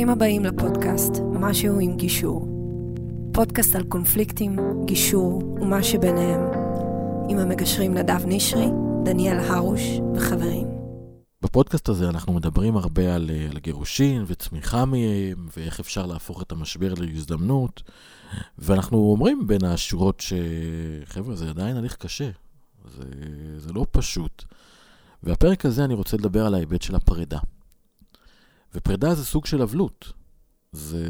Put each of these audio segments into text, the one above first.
ברוכים הבאים לפודקאסט משהו עם גישור. פודקאסט על קונפליקטים, גישור ומה שביניהם. עם המגשרים נדב נשרי, דניאל הרוש וחברים. בפודקאסט הזה אנחנו מדברים הרבה על, על גירושין וצמיחה מהם, ואיך אפשר להפוך את המשבר להזדמנות. ואנחנו אומרים בין השורות שחבר'ה, זה עדיין הליך קשה. זה, זה לא פשוט. והפרק הזה אני רוצה לדבר על ההיבט של הפרידה. ופרידה זה סוג של אבלות. זה,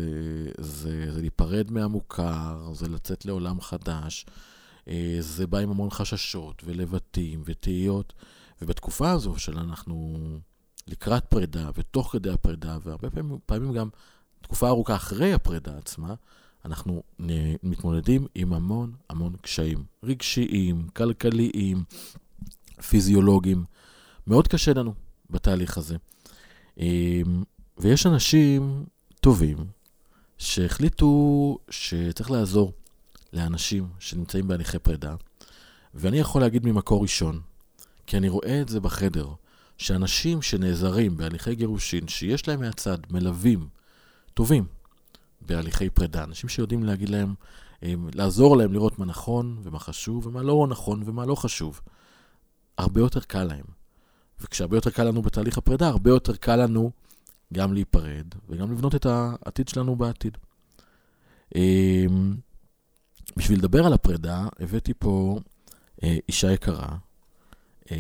זה, זה להיפרד מהמוכר, זה לצאת לעולם חדש, אה, זה בא עם המון חששות ולבטים ותהיות. ובתקופה הזו של אנחנו לקראת פרידה ותוך כדי הפרידה, והרבה פעמים, פעמים גם תקופה ארוכה אחרי הפרידה עצמה, אנחנו מתמודדים עם המון המון קשיים רגשיים, כלכליים, פיזיולוגיים. מאוד קשה לנו בתהליך הזה. אמ, ויש אנשים טובים שהחליטו שצריך לעזור לאנשים שנמצאים בהליכי פרידה, ואני יכול להגיד ממקור ראשון, כי אני רואה את זה בחדר, שאנשים שנעזרים בהליכי גירושין, שיש להם מהצד מלווים טובים בהליכי פרידה, אנשים שיודעים להגיד להם, אמ, לעזור להם לראות מה נכון ומה חשוב ומה לא נכון ומה לא חשוב, הרבה יותר קל להם. וכשהרבה יותר קל לנו בתהליך הפרידה, הרבה יותר קל לנו גם להיפרד וגם לבנות את העתיד שלנו בעתיד. אמ, בשביל לדבר על הפרידה, הבאתי פה אה, אישה יקרה, אה,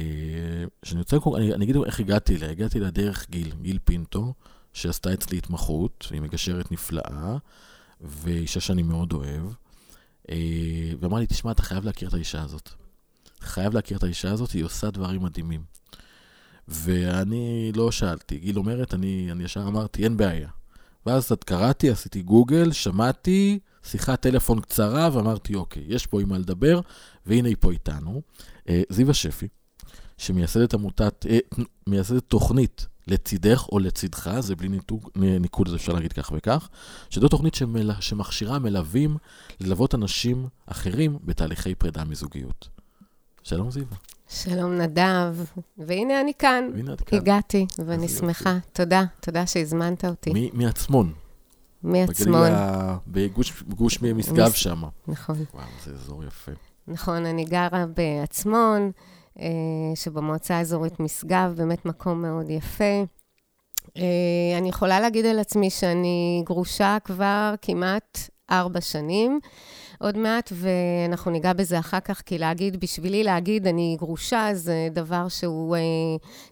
שאני רוצה, אני, אני אגיד איך הגעתי אליה, הגעתי אליה דרך גיל, גיל פינטו, שעשתה אצלי התמחות, היא מגשרת נפלאה, ואישה שאני מאוד אוהב, אה, ואמרה לי, תשמע, אתה חייב להכיר את האישה הזאת. חייב להכיר את האישה הזאת, היא עושה דברים מדהימים. ואני לא שאלתי. גיל אומרת, אני, אני ישר אמרתי, אין בעיה. ואז קצת קראתי, עשיתי גוגל, שמעתי, שיחת טלפון קצרה, ואמרתי, אוקיי, יש פה עם מה לדבר, והנה היא פה איתנו. אה, זיווה שפי, שמייסדת עמותת, אה, מייסדת תוכנית לצידך או לצידך, זה בלי ניתוג, ניקוד, אז אפשר להגיד כך וכך, שזו תוכנית שמל, שמכשירה מלווים ללוות אנשים אחרים בתהליכי פרידה מזוגיות. שלום זיווה. שלום נדב, והנה אני כאן. והנה את כאן. הגעתי, ואני שמחה. יופי. תודה, תודה שהזמנת אותי. מעצמון. מעצמון. בגוש, בגוש משגב מס... שם. נכון. וואו, זה אזור יפה. נכון, אני גרה בעצמון, אה, שבמועצה האזורית משגב, באמת מקום מאוד יפה. אה, אני יכולה להגיד על עצמי שאני גרושה כבר כמעט ארבע שנים. עוד מעט, ואנחנו ניגע בזה אחר כך, כי להגיד, בשבילי להגיד אני גרושה, זה דבר שהוא אה,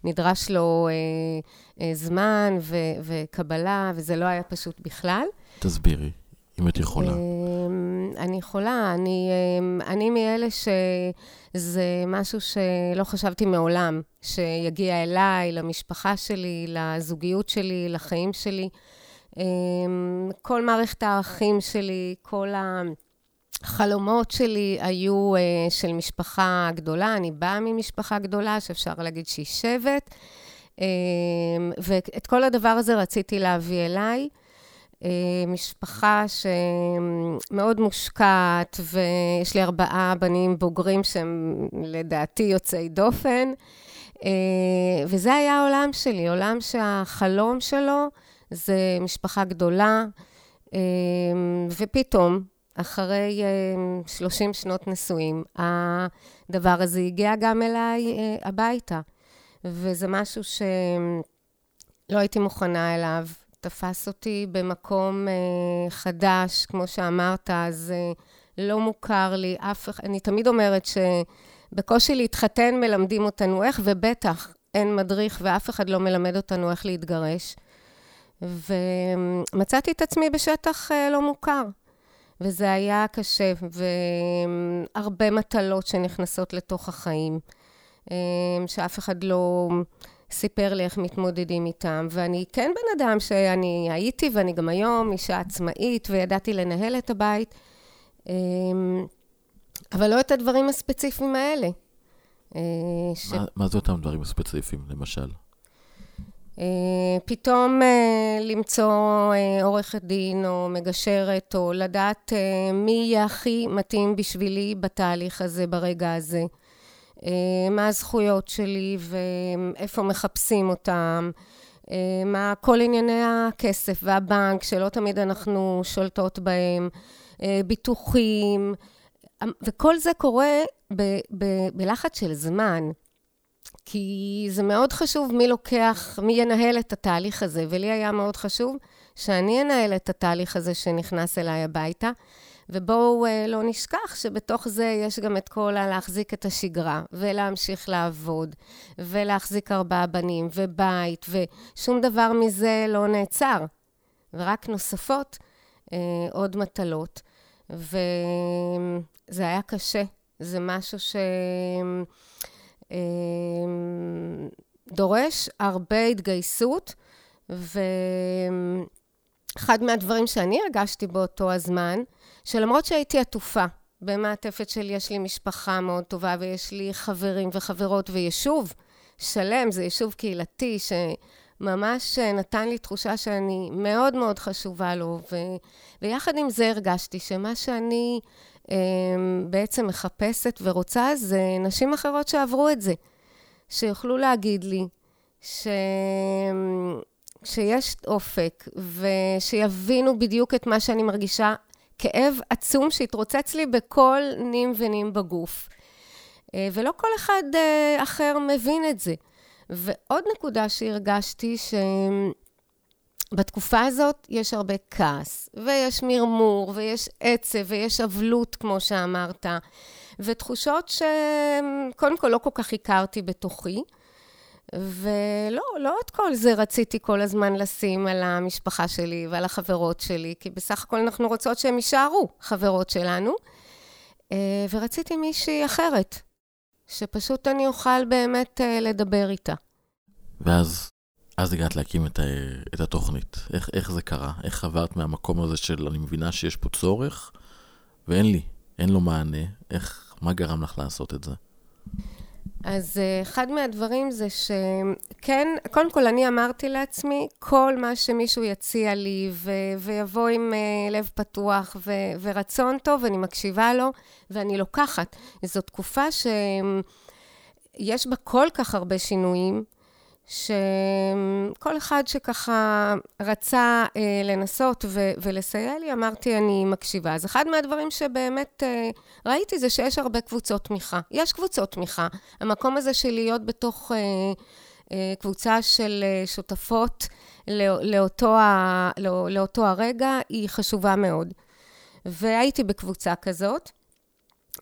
נדרש לו אה, אה, זמן ו, וקבלה, וזה לא היה פשוט בכלל. תסבירי, אם את יכולה. אה, אני יכולה, אני, אה, אני מאלה שזה משהו שלא חשבתי מעולם, שיגיע אליי, למשפחה שלי, לזוגיות שלי, לחיים שלי. אה, כל מערכת הערכים שלי, כל ה... החלומות שלי היו uh, של משפחה גדולה, אני באה ממשפחה גדולה, שאפשר להגיד שהיא שבט, uh, ואת כל הדבר הזה רציתי להביא אליי. Uh, משפחה שמאוד מושקעת, ויש לי ארבעה בנים בוגרים שהם לדעתי יוצאי דופן, uh, וזה היה העולם שלי, עולם שהחלום שלו זה משפחה גדולה, uh, ופתאום, אחרי 30 שנות נישואים, הדבר הזה הגיע גם אליי uh, הביתה. וזה משהו שלא הייתי מוכנה אליו. תפס אותי במקום uh, חדש, כמו שאמרת, אז uh, לא מוכר לי אף אחד. אני תמיד אומרת שבקושי להתחתן מלמדים אותנו איך, ובטח אין מדריך ואף אחד לא מלמד אותנו איך להתגרש. ומצאתי את עצמי בשטח לא מוכר. וזה היה קשה, והרבה מטלות שנכנסות לתוך החיים, אמ, שאף אחד לא סיפר לי איך מתמודדים איתם. ואני כן בן אדם שאני הייתי, ואני גם היום אישה עצמאית, וידעתי לנהל את הבית, אמ, אבל לא את הדברים הספציפיים האלה. אה, ש... מה, מה זה אותם דברים הספציפיים, למשל? אה, פתאום אה, למצוא אה, עורכת דין או מגשרת, או לדעת מי יהיה הכי מתאים בשבילי בתהליך הזה, ברגע הזה. מה הזכויות שלי ואיפה מחפשים אותם. מה כל ענייני הכסף והבנק, שלא תמיד אנחנו שולטות בהם, ביטוחים, וכל זה קורה ב- ב- בלחץ של זמן. כי זה מאוד חשוב מי לוקח, מי ינהל את התהליך הזה, ולי היה מאוד חשוב שאני אנהל את התהליך הזה שנכנס אליי הביתה. ובואו uh, לא נשכח שבתוך זה יש גם את כל הלהחזיק את השגרה, ולהמשיך לעבוד, ולהחזיק ארבעה בנים, ובית, ושום דבר מזה לא נעצר, ורק נוספות uh, עוד מטלות. וזה היה קשה, זה משהו ש... אמ, דורש הרבה התגייסות, ואחד מהדברים שאני הרגשתי באותו הזמן, שלמרות שהייתי עטופה במעטפת של יש לי משפחה מאוד טובה ויש לי חברים וחברות ויישוב שלם, זה יישוב קהילתי שממש נתן לי תחושה שאני מאוד מאוד חשובה לו, ו... ויחד עם זה הרגשתי שמה שאני בעצם מחפשת ורוצה זה נשים אחרות שעברו את זה, שיוכלו להגיד לי ש... שיש אופק ושיבינו בדיוק את מה שאני מרגישה, כאב עצום שהתרוצץ לי בכל נים ונים בגוף. אה, ולא כל אחד אה, אחר מבין את זה. ועוד נקודה שהרגשתי, ש... בתקופה הזאת יש הרבה כעס, ויש מרמור, ויש עצב, ויש אבלות, כמו שאמרת, ותחושות שקודם כל לא כל כך הכרתי בתוכי. ולא, לא את כל זה רציתי כל הזמן לשים על המשפחה שלי ועל החברות שלי, כי בסך הכל אנחנו רוצות שהן יישארו חברות שלנו. אה, ורציתי מישהי אחרת, שפשוט אני אוכל באמת אה, לדבר איתה. ואז אז הגעת להקים את, ה, את התוכנית. איך, איך זה קרה? איך עברת מהמקום הזה של אני מבינה שיש פה צורך, ואין לי, אין לו מענה. איך, מה גרם לך לעשות את זה? אז אה, אחד מהדברים זה שכן, קודם כל אני אמרתי לעצמי, כל מה שמישהו יציע לי ו- ויבוא עם uh, לב פתוח ו- ורצון טוב, אני מקשיבה לו ואני לוקחת. זו תקופה שיש בה כל כך הרבה שינויים. שכל אחד שככה רצה אה, לנסות ו- ולסייע לי, אמרתי, אני מקשיבה. אז אחד מהדברים שבאמת אה, ראיתי זה שיש הרבה קבוצות תמיכה. יש קבוצות תמיכה. המקום הזה של להיות בתוך אה, אה, קבוצה של אה, שותפות לא, לאותו, ה- לא, לאותו הרגע, היא חשובה מאוד. והייתי בקבוצה כזאת.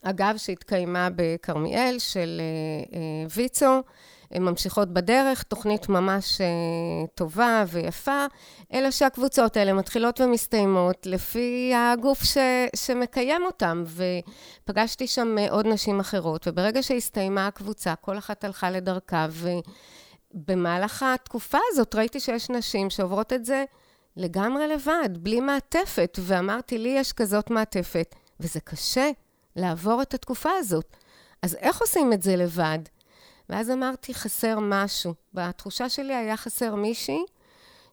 אגב, שהתקיימה בכרמיאל של אה, אה, ויצו. הן ממשיכות בדרך, תוכנית ממש uh, טובה ויפה, אלא שהקבוצות האלה מתחילות ומסתיימות לפי הגוף ש, שמקיים אותם. ופגשתי שם עוד נשים אחרות, וברגע שהסתיימה הקבוצה, כל אחת הלכה לדרכה, ובמהלך התקופה הזאת ראיתי שיש נשים שעוברות את זה לגמרי לבד, בלי מעטפת, ואמרתי, לי יש כזאת מעטפת, וזה קשה לעבור את התקופה הזאת. אז איך עושים את זה לבד? ואז אמרתי, חסר משהו. בתחושה שלי היה חסר מישהי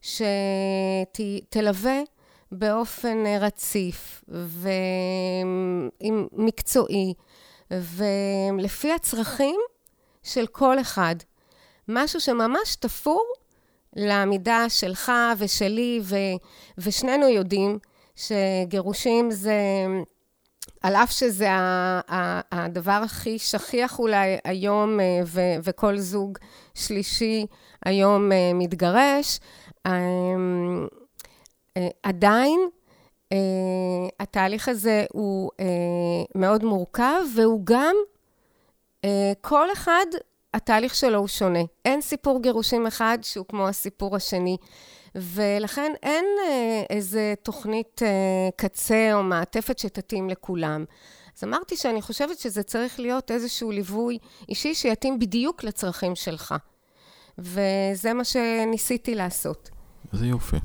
שתלווה באופן רציף ומקצועי, ולפי הצרכים של כל אחד. משהו שממש תפור לעמידה שלך ושלי, ו, ושנינו יודעים שגירושים זה על אף שזה הדבר הכי שכיח אולי היום, אה, וכל זוג שלישי היום אה, מתגרש, אמ, אה, עדיין התהליך הזה הוא מאוד מורכב, והוא גם, כל אחד, התהליך שלו הוא שונה. אין סיפור גירושים אחד שהוא כמו הסיפור השני. ולכן אין אה, איזה תוכנית אה, קצה או מעטפת שתתאים לכולם. אז אמרתי שאני חושבת שזה צריך להיות איזשהו ליווי אישי שיתאים בדיוק לצרכים שלך. וזה מה שניסיתי לעשות. איזה יופי.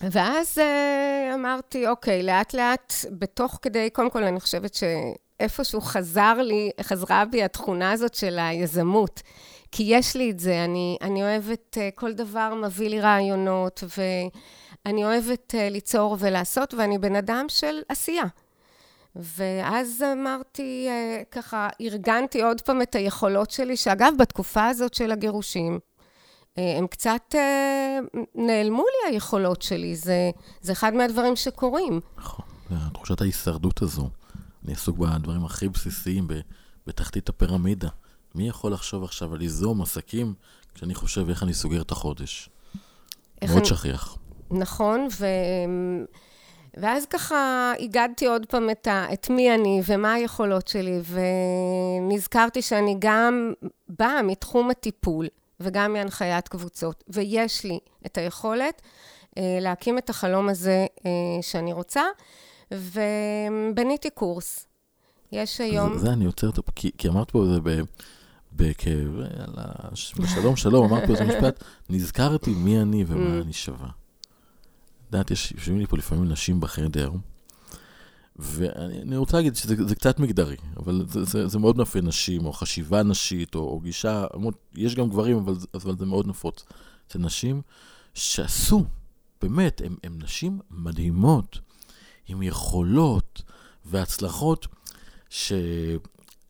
ואז אה, אמרתי, אוקיי, לאט לאט, בתוך כדי, קודם כל אני חושבת שאיפשהו חזר לי, חזרה בי התכונה הזאת של היזמות. כי יש לי את זה, אני, אני אוהבת, אה, כל דבר מביא לי רעיונות, ואני אוהבת אה, ליצור ולעשות, ואני בן אדם של עשייה. ואז אמרתי, אה, ככה, ארגנתי עוד פעם את היכולות שלי, שאגב, בתקופה הזאת של הגירושים, הם קצת נעלמו לי היכולות שלי, זה, זה אחד מהדברים שקורים. נכון, תחושת ההישרדות הזו. אני עסוק בדברים הכי בסיסיים, בתחתית הפירמידה. מי יכול לחשוב עכשיו על ליזום עסקים כשאני חושב איך אני סוגר את החודש? מאוד אני... שכיח. נכון, ו... ואז ככה הגדתי עוד פעם את, ה... את מי אני ומה היכולות שלי, ונזכרתי שאני גם באה מתחום הטיפול וגם מהנחיית קבוצות, ויש לי את היכולת אה, להקים את החלום הזה אה, שאני רוצה, ובניתי קורס. יש היום... זה, זה אני עוצר אותו, כי, כי אמרת פה זה ב... בכאב, בשלום שלום, אמרת פה איזה משפט, נזכרתי מי אני ומה mm. אני שווה. את יודעת, יושבים לי פה לפעמים נשים בחדר, ואני רוצה להגיד שזה קצת מגדרי, אבל זה, זה, זה מאוד מאפיין נשים, או חשיבה נשית, או, או גישה, יש גם גברים, אבל, אבל זה מאוד נפוץ. זה נשים שעשו, באמת, הן נשים מדהימות, עם יכולות והצלחות, ש...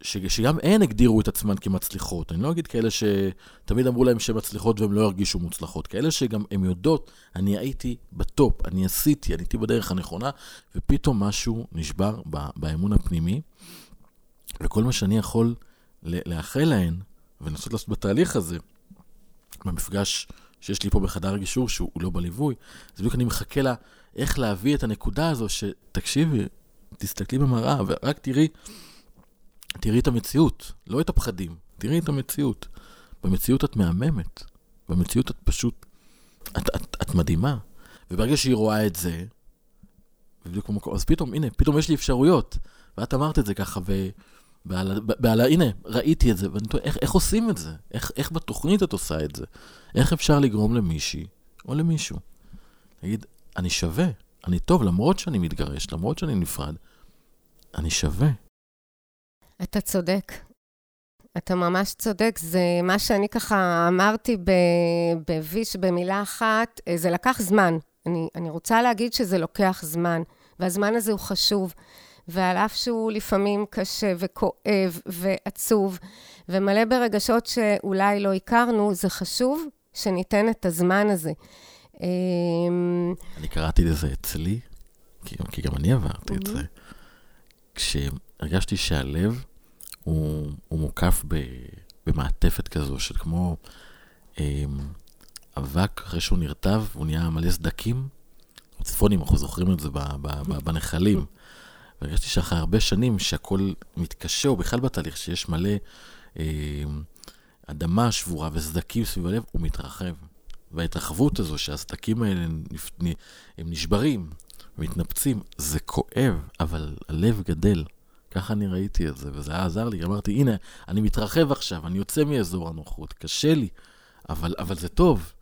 ש... שגם הן הגדירו את עצמן כמצליחות. אני לא אגיד כאלה שתמיד אמרו להם שהן מצליחות והן לא הרגישו מוצלחות. כאלה שגם הן יודעות, אני הייתי בטופ, אני עשיתי, אני הייתי בדרך הנכונה, ופתאום משהו נשבר ב... באמון הפנימי, וכל מה שאני יכול לאחל להן, ולנסות לעשות בתהליך הזה, במפגש שיש לי פה בחדר הגישור, שהוא לא בליווי, אז בדיוק אני מחכה לה איך להביא את הנקודה הזו, שתקשיבי, תסתכלי במראה ורק תראי תראי את המציאות, לא את הפחדים, תראי את המציאות. במציאות את מהממת, במציאות את פשוט, את, את, את מדהימה. וברגע שהיא רואה את זה, בדיוק במקום, אז פתאום, הנה, פתאום יש לי אפשרויות. ואת אמרת את זה ככה, ו... בעל, בעל, הנה, ראיתי את זה, ואני תוהה, איך, איך עושים את זה? איך, איך בתוכנית את עושה את זה? איך אפשר לגרום למישהי או למישהו? להגיד, אני שווה, אני טוב, למרות שאני מתגרש, למרות שאני נפרד, אני שווה. אתה צודק. אתה ממש צודק. זה מה שאני ככה אמרתי בוויש במילה אחת, אה, זה לקח זמן. אני, אני רוצה להגיד שזה לוקח זמן, והזמן הזה הוא חשוב. ועל אף שהוא לפעמים קשה וכואב ועצוב ומלא ברגשות שאולי לא הכרנו, זה חשוב שניתן את הזמן הזה. אמ, אני קראתי לזה אצלי, כי, כי גם אני עברתי את זה. כשהרגשתי שהלב הוא, הוא מוקף ב, במעטפת כזו של כמו אה, אבק אחרי שהוא נרטב, הוא נהיה מלא סדקים. צפונים, אנחנו זוכרים את זה ב, ב, ב, בנחלים. והרגשתי שאחרי הרבה שנים שהכל מתקשה, או בכלל בתהליך שיש מלא אה, אדמה שבורה וסדקים סביב הלב, הוא מתרחב. וההתרחבות הזו, שהסדקים האלה הם נשברים, מתנפצים, זה כואב, אבל הלב גדל. ככה אני ראיתי את זה, וזה היה עזר לי. אמרתי, הנה, אני מתרחב עכשיו, אני יוצא מאזור הנוחות, קשה לי, אבל, אבל זה טוב.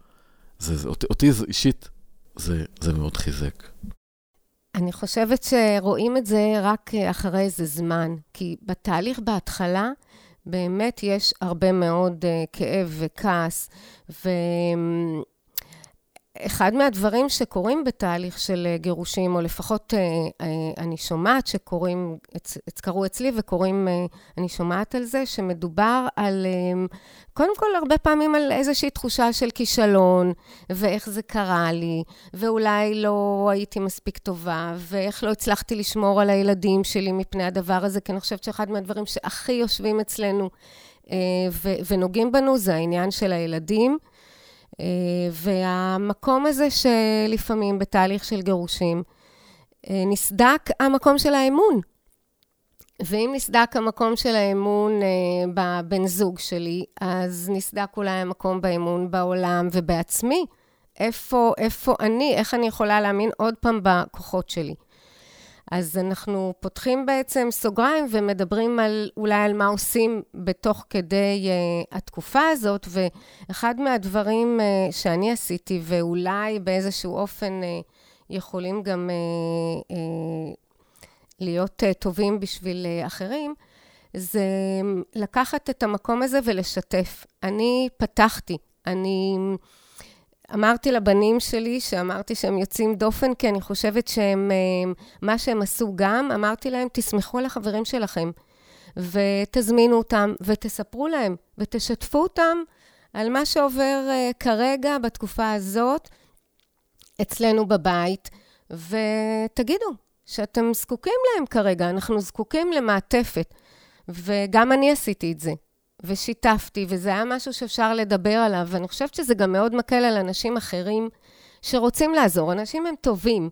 זה, זה, אותי, אותי זה, אישית, זה, זה מאוד חיזק. אני חושבת שרואים את זה רק אחרי איזה זמן, כי בתהליך בהתחלה, באמת יש הרבה מאוד uh, כאב וכעס, ו... אחד מהדברים שקורים בתהליך של אה, גירושים, או לפחות אה, אה, אני שומעת שקורים, קרו אצלי וקורים, אני שומעת על זה, שמדובר על, קודם כל, הרבה פעמים על איזושהי תחושה של כישלון, ואיך זה קרה לי, ואולי לא הייתי מספיק טובה, ואיך לא הצלחתי לשמור על הילדים שלי מפני הדבר הזה, כי אני חושבת שאחד מהדברים שהכי יושבים אצלנו ונוגעים בנו זה העניין של הילדים. אה, והמקום הזה שלפעמים בתהליך של גירושים, אה, נסדק המקום של האמון. ואם נסדק המקום של האמון אה, בבן זוג שלי, אז נסדק אולי המקום באמון בעולם ובעצמי. איפה, איפה אני, איך אני יכולה להאמין עוד פעם בכוחות שלי. אז אנחנו פותחים בעצם סוגריים ומדברים על, אולי על מה עושים בתוך כדי uh, התקופה הזאת, ואחד מהדברים uh, שאני עשיתי, ואולי באיזשהו אופן uh, יכולים גם uh, uh, להיות uh, טובים בשביל uh, אחרים, זה לקחת את המקום הזה ולשתף. אני פתחתי, אני... אמרתי לבנים שלי, שאמרתי שהם יוצאים דופן, כי אני חושבת שהם, אה, מה שהם עשו גם, אמרתי להם, תסמכו על החברים שלכם, ותזמינו אותם, ותספרו להם, ותשתפו אותם על מה שעובר uh, כרגע, בתקופה הזאת, אצלנו בבית, ותגידו שאתם זקוקים להם כרגע, אנחנו זקוקים למעטפת. וגם אני עשיתי את זה, ושיתפתי, וזה היה משהו שאפשר לדבר עליו, ואני חושבת שזה גם מאוד מקל על אנשים אחרים שרוצים לעזור. אנשים הם טובים.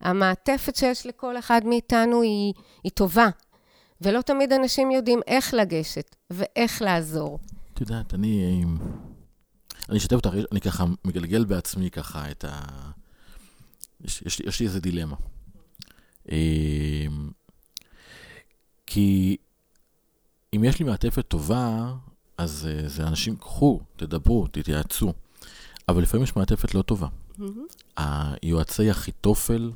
המעטפת שיש לכל אחד מאיתנו היא, היא טובה, ולא תמיד אנשים יודעים איך לגשת ואיך לעזור. את יודעת, אני... אני אשתף אותך, אני ככה מגלגל בעצמי ככה את ה... יש, יש, יש לי איזה דילמה. אמ, כי אם יש לי מעטפת טובה, אז אה, זה אנשים, קחו, תדברו, תתייעצו. אבל לפעמים יש מעטפת לא טובה. Mm-hmm. היועצי אחיתופל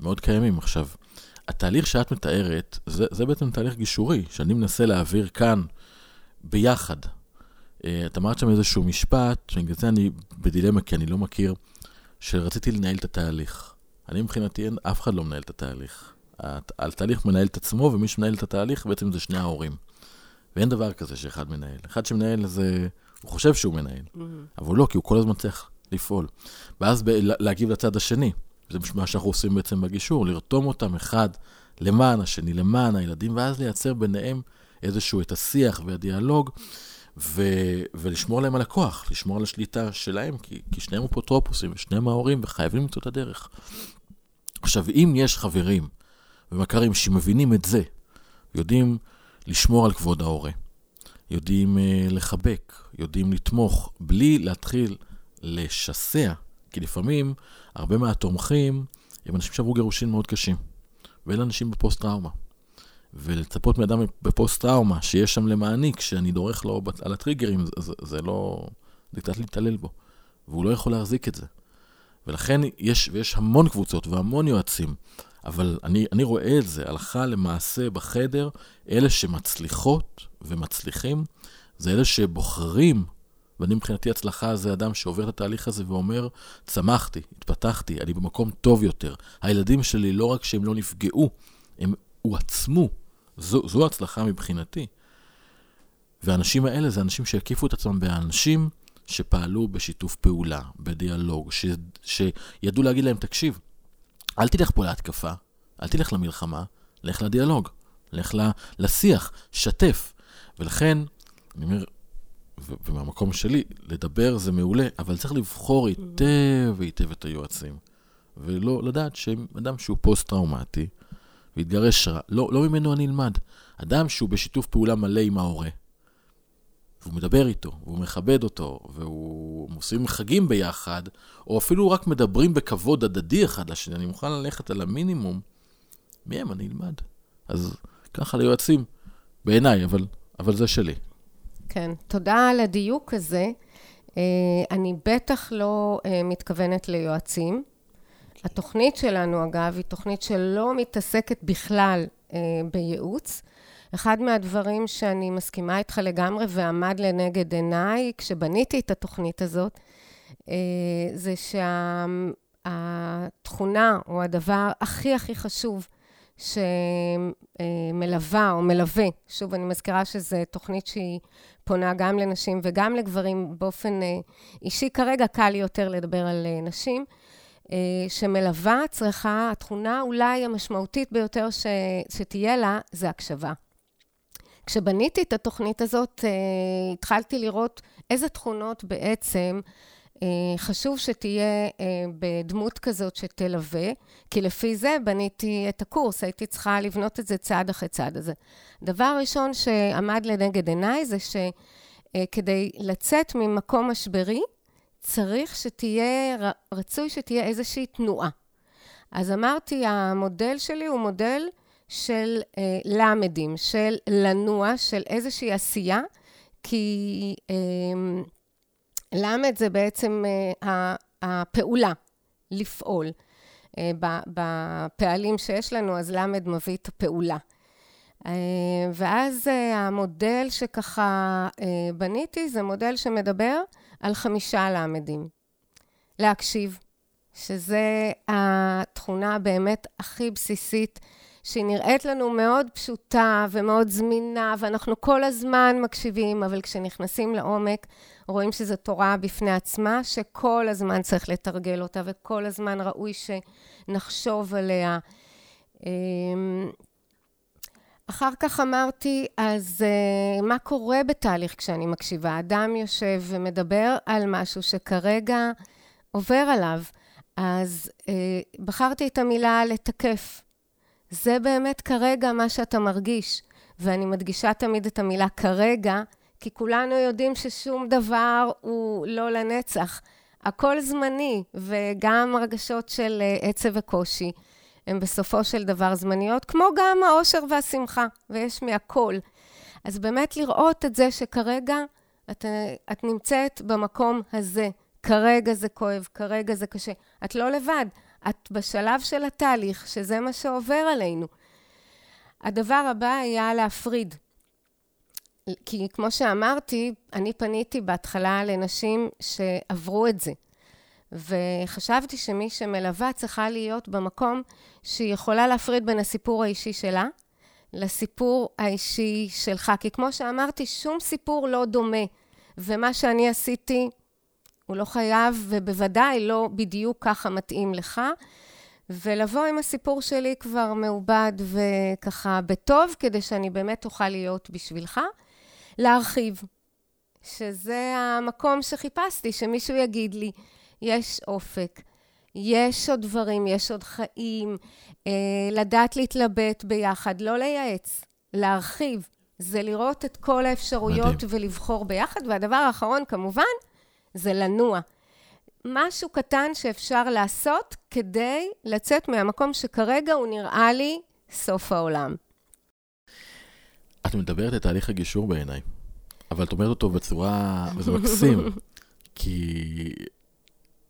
מאוד קיימים. עכשיו, התהליך שאת מתארת, זה, זה בעצם תהליך גישורי, שאני מנסה להעביר כאן ביחד. אה, את אמרת שם איזשהו משפט, בגלל זה אני בדילמה, כי אני לא מכיר, שרציתי לנהל את התהליך. אני מבחינתי, אין, אף אחד לא מנהל את התהליך. התהליך מנהל את עצמו, ומי שמנהל את התהליך בעצם זה שני ההורים. ואין דבר כזה שאחד מנהל. אחד שמנהל זה, הוא חושב שהוא מנהל, mm-hmm. אבל לא, כי הוא כל הזמן צריך לפעול. ואז ב- להגיב לצד השני. זה מה שאנחנו עושים בעצם בגישור, לרתום אותם אחד למען השני, למען הילדים, ואז לייצר ביניהם איזשהו את השיח והדיאלוג, ו- ולשמור להם על הכוח, לשמור על השליטה שלהם, כי, כי שניהם אפוטרופוסים ושניהם ההורים, וחייבים למצוא את הדרך. עכשיו, אם יש חברים ומכרים שמבינים את זה, יודעים לשמור על כבוד ההורה, יודעים uh, לחבק, יודעים לתמוך, בלי להתחיל לשסע, כי לפעמים הרבה מהתומכים הם אנשים שעברו גירושין מאוד קשים, ואלה אנשים בפוסט-טראומה. ולצפות מאדם בפוסט-טראומה שיש שם למעניק, שאני דורך לו על הטריגרים, זה, זה לא... זה קצת להתעלל בו, והוא לא יכול להחזיק את זה. ולכן יש, ויש המון קבוצות והמון יועצים, אבל אני, אני רואה את זה הלכה למעשה בחדר, אלה שמצליחות ומצליחים, זה אלה שבוחרים ואני מבחינתי הצלחה זה אדם שעובר את התהליך הזה ואומר, צמחתי, התפתחתי, אני במקום טוב יותר. הילדים שלי, לא רק שהם לא נפגעו, הם הועצמו. זו, זו הצלחה מבחינתי. והאנשים האלה זה אנשים שהקיפו את עצמם באנשים שפעלו בשיתוף פעולה, בדיאלוג, ש, שידעו להגיד להם, תקשיב, אל תלך פה להתקפה, אל תלך למלחמה, לך לדיאלוג, לך לשיח, שתף. ולכן, אני אומר, ומהמקום שלי, לדבר זה מעולה, אבל צריך לבחור היטב היטב את היועצים. ולא לדעת שאדם שהוא פוסט-טראומטי, והתגרש רע, לא, לא ממנו אני אלמד. אדם שהוא בשיתוף פעולה מלא עם ההורה, והוא מדבר איתו, והוא מכבד אותו, והוא עושים חגים ביחד, או אפילו רק מדברים בכבוד הדדי אחד לשני, אני מוכן ללכת על המינימום, מהם אני אלמד. אז ככה ליועצים, בעיניי, אבל, אבל זה שלי. כן, תודה על הדיוק הזה. אה, אני בטח לא אה, מתכוונת ליועצים. התוכנית שלנו, אגב, היא תוכנית שלא מתעסקת בכלל אה, בייעוץ. אחד מהדברים שאני מסכימה איתך לגמרי ועמד לנגד עיניי כשבניתי את התוכנית הזאת, זה שהתכונה או הדבר הכי הכי חשוב שמלווה או מלווה, שוב, אני מזכירה שזו תוכנית שהיא פונה גם לנשים וגם לגברים באופן אה, אישי. כרגע קל יותר לדבר על אה, נשים. אה, שמלווה צריכה, התכונה אולי המשמעותית ביותר ש, שתהיה לה, זה הקשבה. כשבניתי את התוכנית הזאת, התחלתי לראות איזה תכונות בעצם אה, חשוב שתהיה אה, בדמות כזאת שתלווה, כי לפי זה בניתי את הקורס, הייתי צריכה לבנות את זה צעד אחרי צעד. הזה. דבר ראשון שעמד לנגד עיניי זה שכדי אה, לצאת ממקום משברי, צריך שתהיה, רצוי שתהיה איזושהי תנועה. אז אמרתי, המודל שלי הוא מודל של אה, למדים, של לנוע, של איזושהי עשייה, כי... אה, למד זה בעצם אה, הפעולה, לפעול. אה, בפעלים שיש לנו, אז למד מביא את הפעולה. אה, ואז המודל שככה בניתי, זה מודל שמדבר על חמישה למדים. להקשיב, שזה התכונה באמת הכי בסיסית שהיא נראית לנו מאוד פשוטה ומאוד זמינה, ואנחנו כל הזמן מקשיבים, אבל כשנכנסים לעומק, רואים שזו תורה בפני עצמה, שכל הזמן צריך לתרגל אותה, וכל הזמן ראוי שנחשוב עליה. אמ, אחר כך אמרתי, אז uh, מה קורה בתהליך כשאני מקשיבה? אדם יושב ומדבר על משהו שכרגע עובר עליו. אז uh, בחרתי את המילה לתקף. זה באמת כרגע מה שאתה מרגיש. ואני מדגישה תמיד את המילה כרגע, כי כולנו יודעים ששום דבר הוא לא לנצח. הכל זמני, וגם רגשות של uh, עצב וקושי. הן בסופו של דבר זמניות, כמו גם האושר והשמחה, ויש מהכל. אז באמת לראות את זה שכרגע את, את נמצאת במקום הזה. כרגע זה כואב, כרגע זה קשה. את לא לבד, את בשלב של התהליך, שזה מה שעובר עלינו. הדבר הבא היה להפריד. כי כמו שאמרתי, אני פניתי בהתחלה לנשים שעברו את זה. וחשבתי שמי שמלווה צריכה להיות במקום שהיא יכולה להפריד בין הסיפור האישי שלה לסיפור האישי שלך. כי כמו שאמרתי, שום סיפור לא דומה, ומה שאני עשיתי הוא לא חייב, ובוודאי לא בדיוק ככה מתאים לך. ולבוא עם הסיפור שלי כבר מעובד וככה בטוב, כדי שאני באמת אוכל להיות בשבילך. להרחיב, שזה המקום שחיפשתי, שמישהו יגיד לי, יש אופק, יש עוד דברים, יש עוד חיים, אה, לדעת להתלבט ביחד, לא לייעץ, להרחיב, זה לראות את כל האפשרויות מדהים. ולבחור ביחד. והדבר האחרון, כמובן, זה לנוע. משהו קטן שאפשר לעשות כדי לצאת מהמקום שכרגע הוא נראה לי סוף העולם. את מדברת את תהליך הגישור בעיניי, אבל את אומרת אותו בצורה, וזה מקסים, כי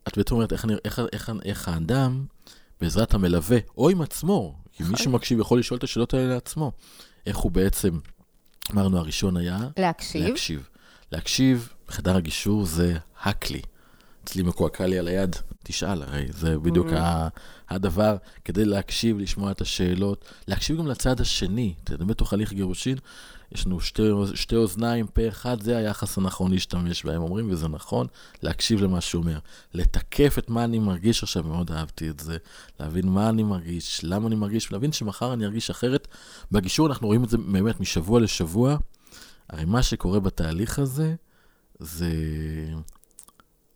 את בעצם אומרת איך, איך, איך, איך האדם, בעזרת המלווה, או עם עצמו, כי מי שמקשיב יכול לשאול את השאלות האלה לעצמו, איך הוא בעצם, אמרנו, הראשון היה... להקשיב. להקשיב. להקשיב, בחדר הגישור זה הכלי. אצלי מקועקע לי על היד, תשאל, הרי זה בדיוק mm-hmm. הדבר, כדי להקשיב, לשמוע את השאלות, להקשיב גם לצד השני. אתה יודע, בתוך הליך גירושין, יש לנו שתי, שתי אוזניים, פה אחד, זה היחס הנכון להשתמש בהם, אומרים, וזה נכון, להקשיב למה שהוא אומר. לתקף את מה אני מרגיש עכשיו, מאוד אהבתי את זה. להבין מה אני מרגיש, למה אני מרגיש, ולהבין שמחר אני ארגיש אחרת. בגישור אנחנו רואים את זה באמת משבוע לשבוע. הרי מה שקורה בתהליך הזה, זה,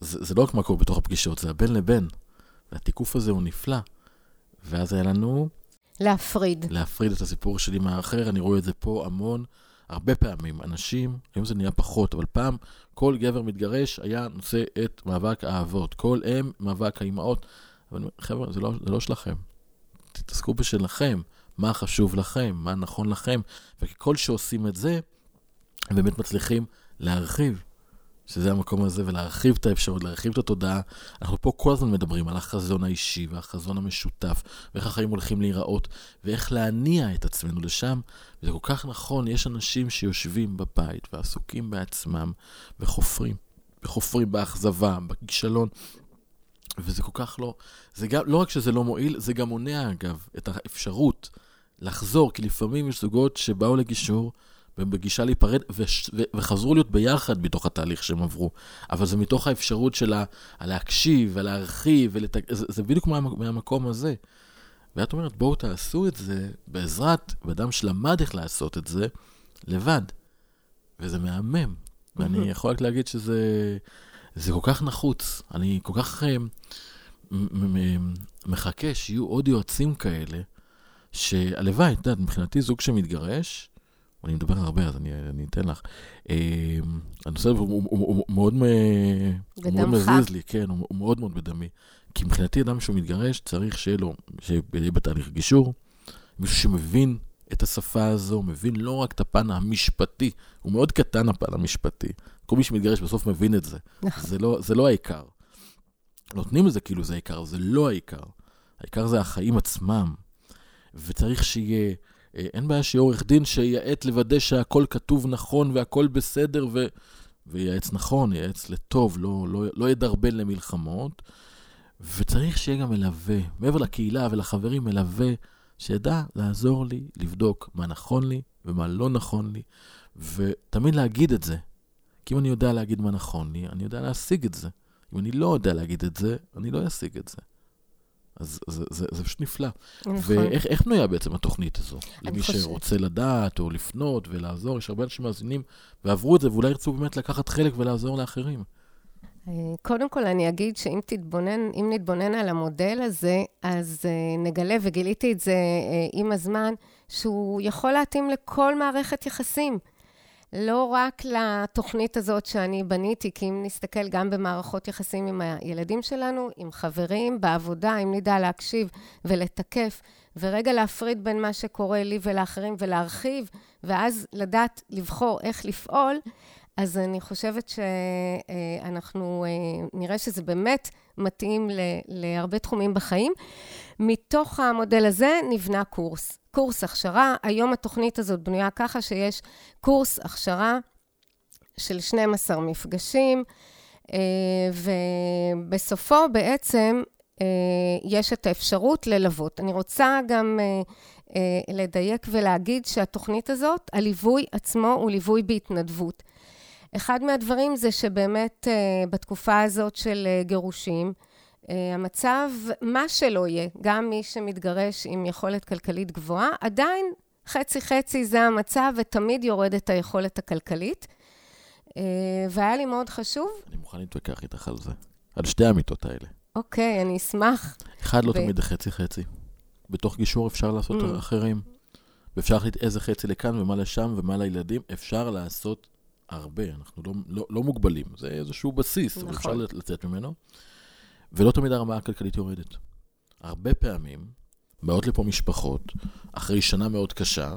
זה, זה לא רק מה קורה בתוך הפגישות, זה הבין לבין. והתיקוף הזה הוא נפלא. ואז היה לנו... להפריד. להפריד את הסיפור שלי מהאחר, אני רואה את זה פה המון. הרבה פעמים, אנשים, היום זה נהיה פחות, אבל פעם כל גבר מתגרש היה נושא את מאבק האהבות. כל אם, מאבק האימהות. אבל חבר'ה, זה לא, זה לא שלכם. תתעסקו בשלכם, מה חשוב לכם, מה נכון לכם. וככל שעושים את זה, הם באמת מצליחים להרחיב, שזה המקום הזה, ולהרחיב את האפשרות, להרחיב את התודעה. אנחנו פה כל הזמן מדברים על החזון האישי והחזון המשותף, ואיך החיים הולכים להיראות, ואיך להניע את עצמנו לשם. וזה כל כך נכון, יש אנשים שיושבים בבית ועסוקים בעצמם, וחופרים, וחופרים באכזבה, בכישלון. וזה כל כך לא, זה גם, לא רק שזה לא מועיל, זה גם מונע אגב את האפשרות לחזור, כי לפעמים יש זוגות שבאו לגישור, והם בגישה להיפרד, וש, ו, וחזרו להיות ביחד בתוך התהליך שהם עברו. אבל זה מתוך האפשרות של להקשיב ולהרחיב, ולת... זה, זה בדיוק מה, מהמקום הזה. ואת אומרת, בואו תעשו את זה בעזרת אדם שלמד איך לעשות את זה לבד. וזה מהמם. ואני יכול רק להגיד שזה זה כל כך נחוץ. אני כל כך uh, מחכה שיהיו עוד יועצים כאלה, שהלוואי, את יודעת, מבחינתי זוג שמתגרש, אני מדבר הרבה, אז אני, אני אתן לך. אה, הנושא הוא, הוא, הוא, הוא מאוד, הוא מאוד מזיז לי, כן, הוא, הוא מאוד מאוד בדמי. כי מבחינתי אדם שהוא מתגרש, צריך שיהיה לו, שיהיה בתהליך גישור, מישהו שמבין את השפה הזו, מבין לא רק את הפן המשפטי, הוא מאוד קטן הפן המשפטי. כל מי שמתגרש בסוף מבין את זה. נכון. זה לא, זה לא העיקר. נותנים לזה כאילו זה העיקר, זה לא העיקר. העיקר זה החיים עצמם. וצריך שיהיה... אה, אין בעיה שיהיה עורך דין שייעץ לוודא שהכל כתוב נכון והכל בסדר, ו... וייעץ נכון, ייעץ לטוב, לא, לא, לא ידרבן למלחמות. וצריך שיהיה גם מלווה, מעבר לקהילה ולחברים, מלווה שידע לעזור לי לבדוק מה נכון לי ומה לא נכון לי, ותמיד להגיד את זה. כי אם אני יודע להגיד מה נכון לי, אני יודע להשיג את זה. אם אני לא יודע להגיד את זה, אני לא אשיג את זה. אז זה, זה, זה פשוט נפלא. נכון. ואיך בנויה בעצם התוכנית הזו? למי חושב- שרוצה לדעת או לפנות ולעזור, יש הרבה אנשים מאזינים ועברו את זה, ואולי ירצו באמת לקחת חלק ולעזור לאחרים. אה, קודם כל, אני אגיד שאם תתבונן, אם נתבונן על המודל הזה, אז אה, נגלה, וגיליתי את זה אה, עם הזמן, שהוא יכול להתאים לכל מערכת יחסים. לא רק לתוכנית הזאת שאני בניתי, כי אם נסתכל גם במערכות יחסים עם הילדים שלנו, עם חברים, בעבודה, אם נדע להקשיב ולתקף, ורגע להפריד בין מה שקורה לי ולאחרים ולהרחיב, ואז לדעת לבחור איך לפעול, אז אני חושבת שאנחנו אה, נראה שזה באמת מתאים להרבה תחומים בחיים. מתוך המודל הזה נבנה קורס. קורס הכשרה, היום התוכנית הזאת בנויה ככה שיש קורס הכשרה של 12 מפגשים, אה, ובסופו בעצם אה, יש את האפשרות ללוות. אני רוצה גם אה, לדייק ולהגיד שהתוכנית הזאת, הליווי עצמו הוא ליווי בהתנדבות. אחד מהדברים זה שבאמת בתקופה הזאת של גירושים, המצב, מה שלא יהיה, גם מי שמתגרש עם יכולת כלכלית גבוהה, עדיין חצי-חצי זה המצב ותמיד יורדת היכולת הכלכלית. אה, והיה לי מאוד חשוב, אני מוכן להתווכח איתך על זה. על שתי האמיתות האלה. אוקיי, אני אשמח. אחד, לא ו- תמיד חצי-חצי. בתוך גישור אפשר לעשות Mm. אחרים. ואפשר להחליט איזה חצי לכאן ומה לשם ומה לילדים. אפשר לעשות הרבה, אנחנו לא, לא, לא מוגבלים. זה איזשהו בסיס, נכון. ואפשר לצאת ממנו. ולא תמיד הרמה הכלכלית יורדת. הרבה פעמים באות לפה משפחות אחרי שנה מאוד קשה,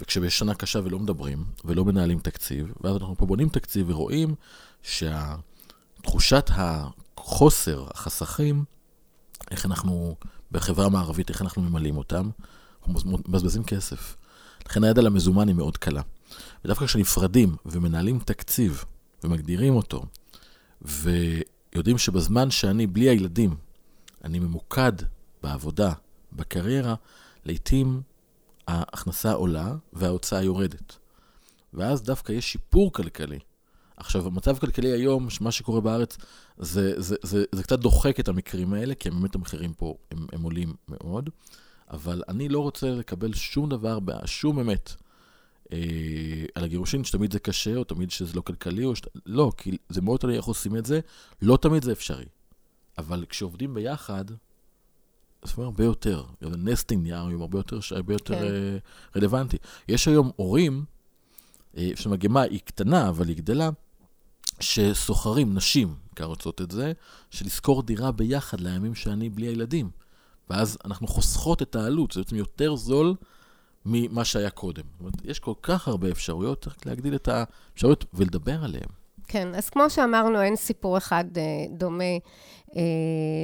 וכשבשנה שנה קשה ולא מדברים, ולא מנהלים תקציב, ואז אנחנו פה בונים תקציב ורואים שתחושת החוסר, החסכים, איך אנחנו, בחברה המערבית, איך אנחנו ממלאים אותם, אנחנו מבזבזים כסף. לכן היד על המזומן היא מאוד קלה. ודווקא כשנפרדים ומנהלים תקציב ומגדירים אותו, ויודעים שבזמן שאני בלי הילדים, אני ממוקד בעבודה, בקריירה, לעתים ההכנסה עולה וההוצאה יורדת. ואז דווקא יש שיפור כלכלי. עכשיו, המצב הכלכלי היום, מה שקורה בארץ, זה, זה, זה, זה קצת דוחק את המקרים האלה, כי באמת המחירים פה הם, הם עולים מאוד, אבל אני לא רוצה לקבל שום דבר, שום אמת, אה, על הגירושין, שתמיד זה קשה, או תמיד שזה לא כלכלי, או שת... לא, כי זה מאוד תלוי איך עושים את זה, לא תמיד זה אפשרי. אבל כשעובדים ביחד, זה הרבה יותר. נסטינג נהיה היום הרבה יותר, הרבה יותר כן. אה, רלוונטי. יש היום הורים, אה, שהמגמה היא קטנה, אבל היא גדלה, שסוחרים, נשים בעיקר רוצות את זה, של לשכור דירה ביחד לימים שאני בלי הילדים. ואז אנחנו חוסכות את העלות, זה בעצם יותר זול ממה שהיה קודם. זאת אומרת, יש כל כך הרבה אפשרויות, צריך להגדיל את האפשרויות ולדבר עליהן. כן, אז כמו שאמרנו, אין סיפור אחד אה, דומה אה,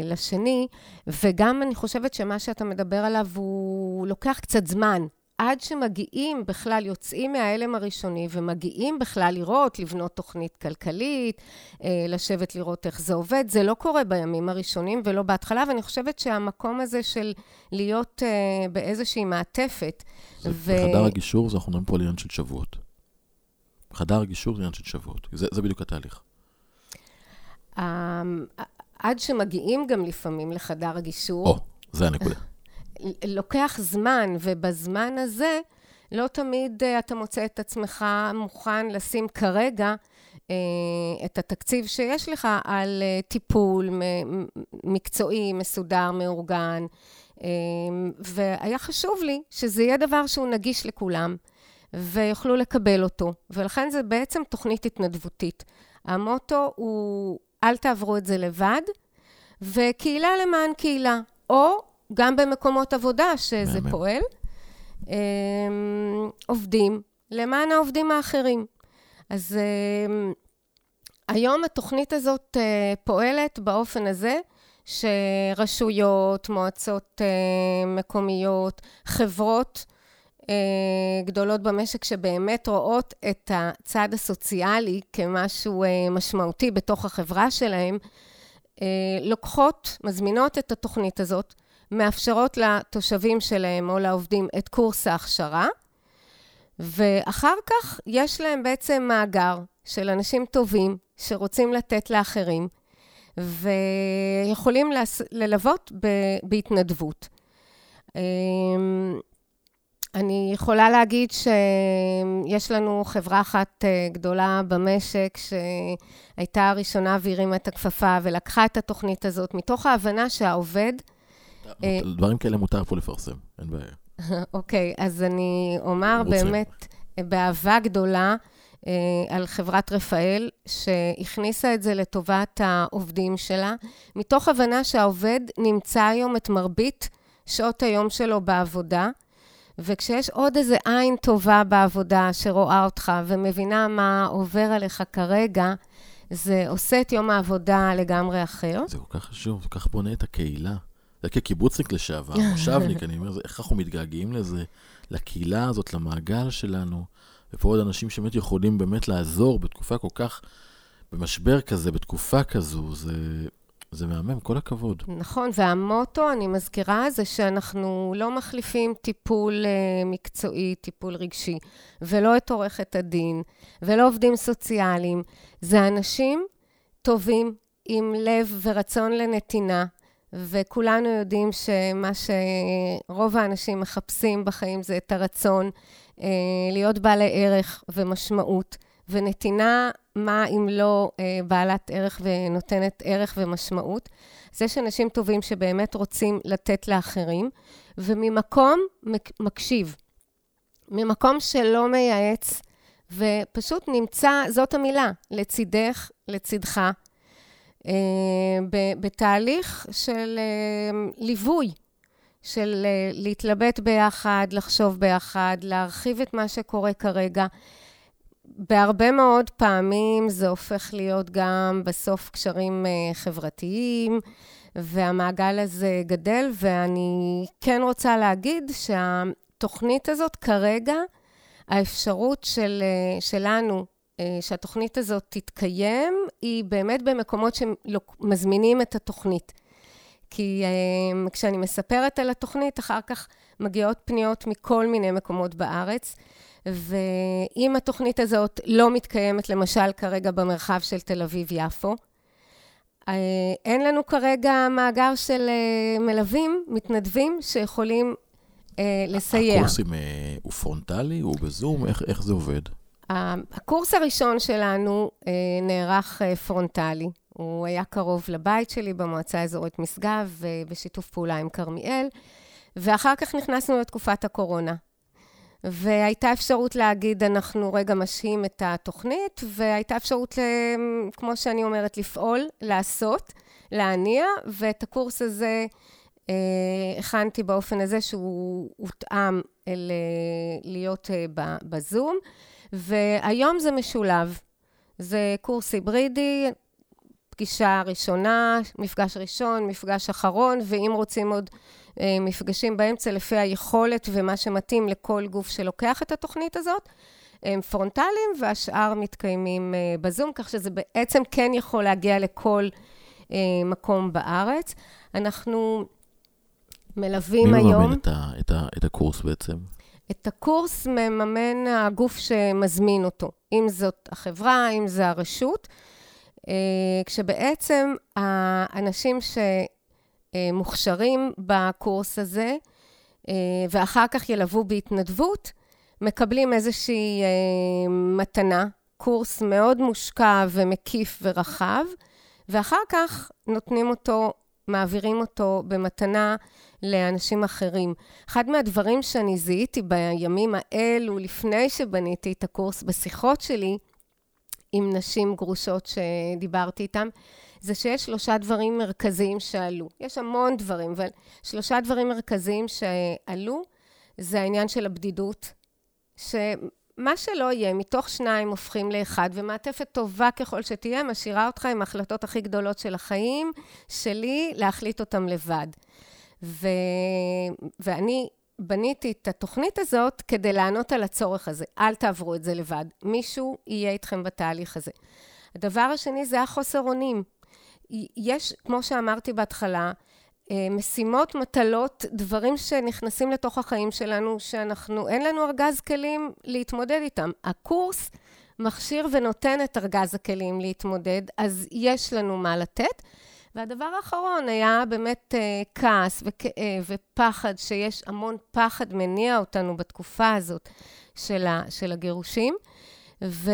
לשני, וגם אני חושבת שמה שאתה מדבר עליו הוא לוקח קצת זמן. עד שמגיעים בכלל, יוצאים מההלם הראשוני ומגיעים בכלל לראות, לבנות תוכנית כלכלית, אה, לשבת לראות איך זה עובד, זה לא קורה בימים הראשונים ולא בהתחלה, ואני חושבת שהמקום הזה של להיות אה, באיזושהי מעטפת, זה ו- בחדר הגישור, זה אנחנו מדברים פה על עניין של שבועות. בחדר הגישור זה עניין של שבועות. זה, זה בדיוק התהליך. אה, עד שמגיעים גם לפעמים לחדר הגישור, או, זה הנקודה. לוקח זמן, ובזמן הזה לא תמיד אה, אתה מוצא את עצמך מוכן לשים כרגע אה, את התקציב שיש לך על אה, טיפול מקצועי, מסודר, מאורגן. אה, והיה חשוב לי שזה יהיה דבר שהוא נגיש לכולם, ויוכלו לקבל אותו. ולכן זה בעצם תוכנית התנדבותית. המוטו הוא, אל תעברו את זה לבד, וקהילה למען קהילה. או גם במקומות עבודה שזה מהמם. פועל, אה, עובדים למען העובדים האחרים. אז אה, היום התוכנית הזאת אה, פועלת באופן הזה שרשויות, מועצות אה, מקומיות, חברות אה, גדולות במשק שבאמת רואות את הצד הסוציאלי כמשהו אה, משמעותי בתוך החברה שלהם, אה, לוקחות, מזמינות את התוכנית הזאת, מאפשרות לתושבים שלהם או לעובדים את קורס ההכשרה, ואחר כך יש להם בעצם מאגר של אנשים טובים שרוצים לתת לאחרים, ויכולים ללוות בהתנדבות. אמ, אני יכולה להגיד שיש לנו חברה אחת אה, גדולה במשק שהייתה הראשונה והרימה את הכפפה ולקחה את התוכנית הזאת מתוך ההבנה שהעובד... אה, דברים כאלה מותר פה לפרסם, אין בעיה. אוקיי, אז אני אומר באמת באהבה גדולה אה, על חברת רפאל, שהכניסה את זה לטובת העובדים שלה, מתוך הבנה שהעובד נמצא היום את מרבית שעות היום שלו בעבודה. וכשיש עוד איזה עין טובה בעבודה שרואה אותך ומבינה מה עובר עליך כרגע, זה עושה את יום העבודה לגמרי אחר. זה כל כך חשוב, זה כל כך בונה את הקהילה. זה כקיבוצניק לשעבר, מושבניק, אני אומר, איך אנחנו מתגעגעים לזה, לקהילה הזאת, למעגל שלנו, ופה עוד אנשים שבאמת יכולים באמת לעזור בתקופה כל כך, במשבר כזה, בתקופה כזו, זה, זה מהמם, כל הכבוד. נכון, והמוטו, אני מזכירה, זה שאנחנו לא מחליפים טיפול uh, מקצועי, טיפול רגשי, ולא את עורכת הדין, ולא עובדים סוציאליים. זה אנשים טובים, עם לב ורצון לנתינה, וכולנו יודעים שמה שרוב האנשים מחפשים בחיים זה את הרצון uh, להיות בעלי ערך ומשמעות. ונתינה, מה אם לא אה, בעלת ערך ונותנת ערך ומשמעות? אז יש אנשים טובים שבאמת רוצים לתת לאחרים, וממקום מקשיב, ממקום שלא מייעץ, ופשוט נמצא, זאת המילה, לצידך, אה, בתהליך של אה, ליווי. של אה, להתלבט ביחד, לחשוב ביחד, להרחיב את מה שקורה כרגע. בהרבה מאוד פעמים זה הופך להיות גם בסוף קשרים אה, חברתיים, והמעגל הזה גדל, ואני כן רוצה להגיד שהתוכנית הזאת כרגע, האפשרות של, אה, שלנו, אה, שהתוכנית הזאת תתקיים, היא באמת במקומות שמזמינים את התוכנית. כי כשאני מספרת על התוכנית, אחר כך מגיעות פניות מכל מיני מקומות בארץ. ואם התוכנית הזאת לא מתקיימת, למשל כרגע במרחב של תל אביב-יפו, אה, אין לנו כרגע מאגר של אה, מלווים, מתנדבים, שיכולים אה, לסייע. הקורסים הוא פרונטלי? הוא בזום? איך, איך זה עובד? הקורס הראשון שלנו נערך פרונטלי. הוא היה קרוב לבית שלי במועצה האזורית משגב, בשיתוף פעולה עם כרמיאל, ואחר כך נכנסנו לתקופת הקורונה. והייתה אפשרות להגיד, אנחנו רגע משהים את התוכנית, והייתה אפשרות, כמו שאני אומרת, לפעול, לעשות, להניע, ואת הקורס הזה אה, הכנתי באופן הזה שהוא הותאם אה, להיות אה, בזום, והיום זה משולב. זה קורס היברידי, פגישה ראשונה, מפגש ראשון, מפגש אחרון, ואם רוצים עוד אה, מפגשים באמצע לפי היכולת ומה שמתאים לכל גוף שלוקח את התוכנית הזאת, הם פרונטליים והשאר מתקיימים אה, בזום, כך שזה בעצם כן יכול להגיע לכל אה, מקום בארץ. אנחנו מלווים מי היום... מי מממן את, ה, את, ה, את הקורס בעצם? את הקורס מממן הגוף שמזמין אותו, אם זאת החברה, אם זה הרשות. כשבעצם האנשים שמוכשרים בקורס הזה, ואחר כך ילוו בהתנדבות, מקבלים איזושהי מתנה, קורס מאוד מושקע ומקיף ורחב, ואחר כך נותנים אותו, מעבירים אותו במתנה לאנשים אחרים. אחד מהדברים שאני זיהיתי בימים האלו, לפני שבניתי את הקורס, בשיחות שלי, עם נשים גרושות שדיברתי איתן, זה שיש שלושה דברים מרכזיים שעלו. יש המון דברים, אבל שלושה דברים מרכזיים שעלו, זה העניין של הבדידות, שמה שלא יהיה, מתוך שניים הופכים לאחד, ומעטפת טובה ככל שתהיה, משאירה אותך עם ההחלטות הכי גדולות של החיים שלי, להחליט אותם לבד. ו... ואני בניתי את התוכנית הזאת כדי לענות על הצורך הזה. אל תעברו את זה לבד. מישהו יהיה איתכם בתהליך הזה. הדבר השני זה החוסר אונים. יש, כמו שאמרתי בהתחלה, משימות, מטלות, דברים שנכנסים לתוך החיים שלנו, שאנחנו, אין לנו ארגז כלים להתמודד איתם. הקורס מכשיר ונותן את ארגז הכלים להתמודד, אז יש לנו מה לתת. והדבר האחרון היה באמת אה, כעס וכאב ופחד, שיש המון פחד מניע אותנו בתקופה הזאת של, ה, של הגירושים. ו,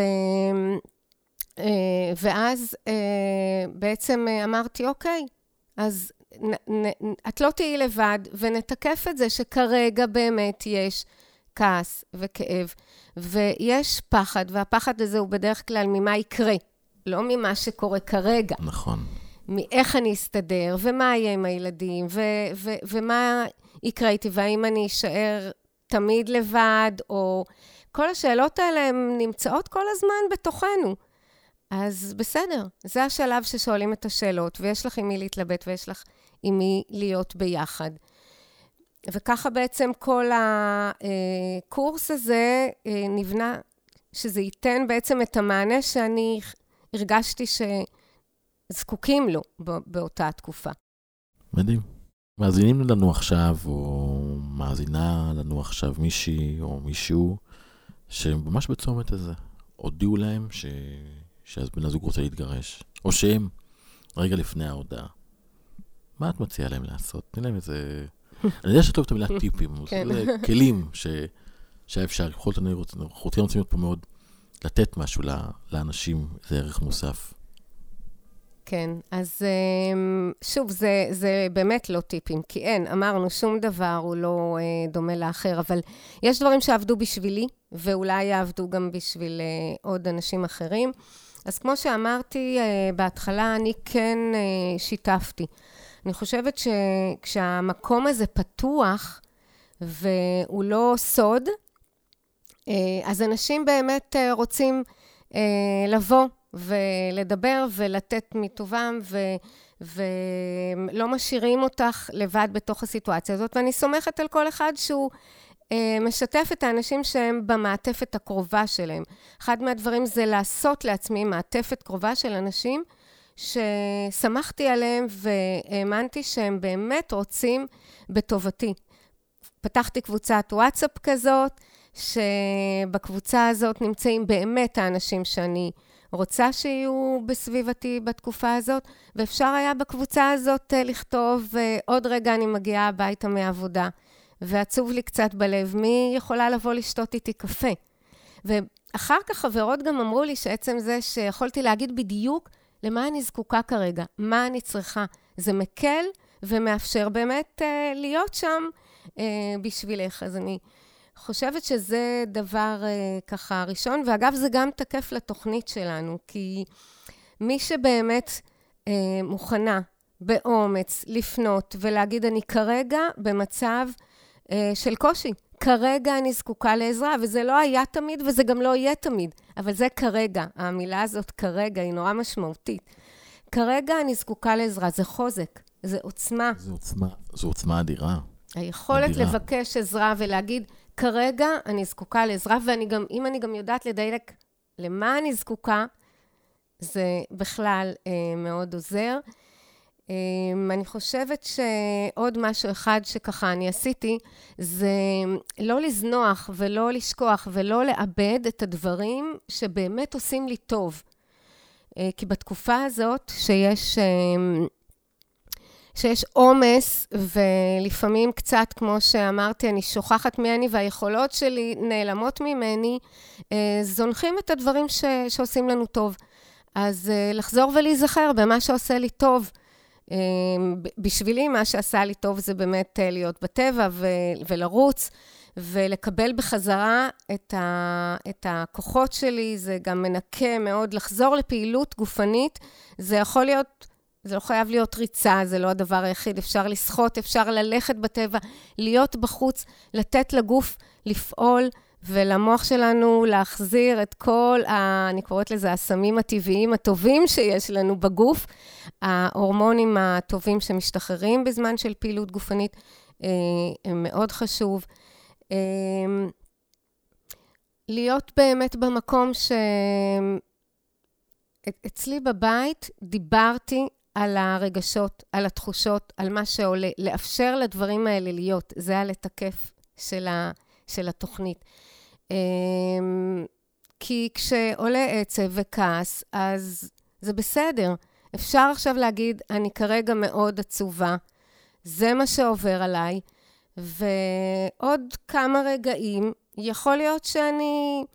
אה, ואז אה, בעצם אמרתי, אוקיי, אז נ, נ, את לא תהיי לבד, ונתקף את זה שכרגע באמת יש כעס וכאב, ויש פחד, והפחד הזה הוא בדרך כלל ממה יקרה, לא ממה שקורה כרגע. נכון. מאיך אני אסתדר, ומה יהיה עם הילדים, ו- ו- ומה יקרה איתי, והאם אני אשאר תמיד לבד, או... כל השאלות האלה הן נמצאות כל הזמן בתוכנו. אז בסדר, זה השלב ששואלים את השאלות, ויש לך עם מי להתלבט ויש לך עם מי להיות ביחד. וככה בעצם כל הקורס הזה אה, נבנה, שזה ייתן בעצם את המענה שאני הרגשתי שזקוקים לו באותה תקופה. מדהים. מאזינים לנו עכשיו, או מאזינה לנו עכשיו מישהי או מישהו, שממש בצומת הזה, הודיעו להם ש... שאז בן הזוג רוצה להתגרש, או שהם רגע לפני ההודעה. מה את מציעה להם לעשות? תני להם איזה... אני יודע שאת אוהבת את המילה טיפים, כן. כלים ש... שהיה אפשר, זאת אנחנו רוצים להיות פה מאוד לתת משהו לאנשים, זה ערך מוסף. כן, אז אמ, שוב, זה, זה באמת לא טיפים, כי אין, אמרנו, שום דבר הוא לא אה, דומה לאחר, אבל יש דברים שעבדו בשבילי, ואולי יעבדו גם בשביל אה, עוד אנשים אחרים. אז כמו שאמרתי אה, בהתחלה, אני כן שיתפתי. אני חושבת שכשהמקום הזה פתוח, והוא לא סוד, אז אנשים באמת רוצים לבוא ולדבר ולתת מטובם, ו, ולא משאירים אותך לבד בתוך הסיטואציה הזאת. ואני סומכת על כל אחד שהוא משתף את האנשים שהם במעטפת הקרובה שלהם. אחד מהדברים זה לעשות לעצמי מעטפת קרובה של אנשים שסמכתי עליהם והאמנתי שהם באמת רוצים בטובתי. פתחתי קבוצת וואטסאפ כזאת, שבקבוצה הזאת נמצאים באמת האנשים שאני רוצה שיהיו בסביבתי בתקופה הזאת, ואפשר היה בקבוצה הזאת אה, לכתוב, אה, עוד רגע אני מגיעה הביתה מעבודה, ועצוב לי קצת בלב, מי יכולה לבוא לשתות איתי קפה? ואחר כך חברות גם אמרו לי שעצם זה שיכולתי להגיד בדיוק למה אני זקוקה כרגע, מה אני צריכה. זה מקל ומאפשר באמת uh, להיות שם בשבילך. אז אני חושבת שזה דבר uh, ככה ראשון, ואגב, זה גם תקף לתוכנית שלנו, כי מי שבאמת uh, מוכנה באומץ לפנות ולהגיד, אני כרגע במצב uh, של קושי. כרגע אני זקוקה לעזרה, וזה לא היה תמיד וזה גם לא יהיה תמיד, אבל זה כרגע. המילה הזאת כרגע היא נורא משמעותית. כרגע אני זקוקה לעזרה, זה חוזק, זה עוצמה. זה עוצמה, זו עוצמה אדירה. היכולת אדירה. לבקש עזרה ולהגיד, כרגע אני זקוקה לעזרה, ואני גם, אם אני גם יודעת לדייק למה אני זקוקה, זה בכלל אה, מאוד עוזר. אמ, אני חושבת שעוד משהו אחד שככה אני עשיתי, זה לא לזנוח ולא לשכוח ולא לאבד את הדברים שבאמת עושים לי טוב. אה, כי בתקופה הזאת שיש... אמ, שיש עומס, ולפעמים קצת, כמו שאמרתי, אני שוכחת מי אני והיכולות שלי נעלמות ממני, אה, זונחים את הדברים ש, שעושים לנו טוב. אז אה, לחזור ולהיזכר במה שעושה לי טוב. אמ, בשבילי, מה שעשה לי טוב זה באמת אה, להיות בטבע ולרוץ. ולקבל בחזרה את, ה, את הכוחות שלי, זה גם מנקה מאוד. לחזור לפעילות גופנית, זה יכול להיות, זה לא חייב להיות ריצה, זה לא הדבר היחיד. אפשר לשחות, אפשר ללכת בטבע, להיות בחוץ, לתת לגוף לפעול. ולמוח שלנו להחזיר את כל, ה, אני קוראת לזה הסמים הטבעיים הטובים שיש לנו בגוף, ההורמונים הטובים שמשתחררים בזמן של פעילות גופנית, אה, הם מאוד חשוב. אה, להיות באמת במקום ש... אצלי בבית דיברתי על הרגשות, על התחושות, על מה שעולה, לאפשר לדברים האלה להיות, זה הלתקף של, ה, של התוכנית. אמ, כי כשעולה עצב וכעס, אז זה בסדר. אפשר עכשיו להגיד, אני כרגע מאוד עצובה, זה מה שעובר עליי, ועוד כמה רגעים, יכול להיות שאני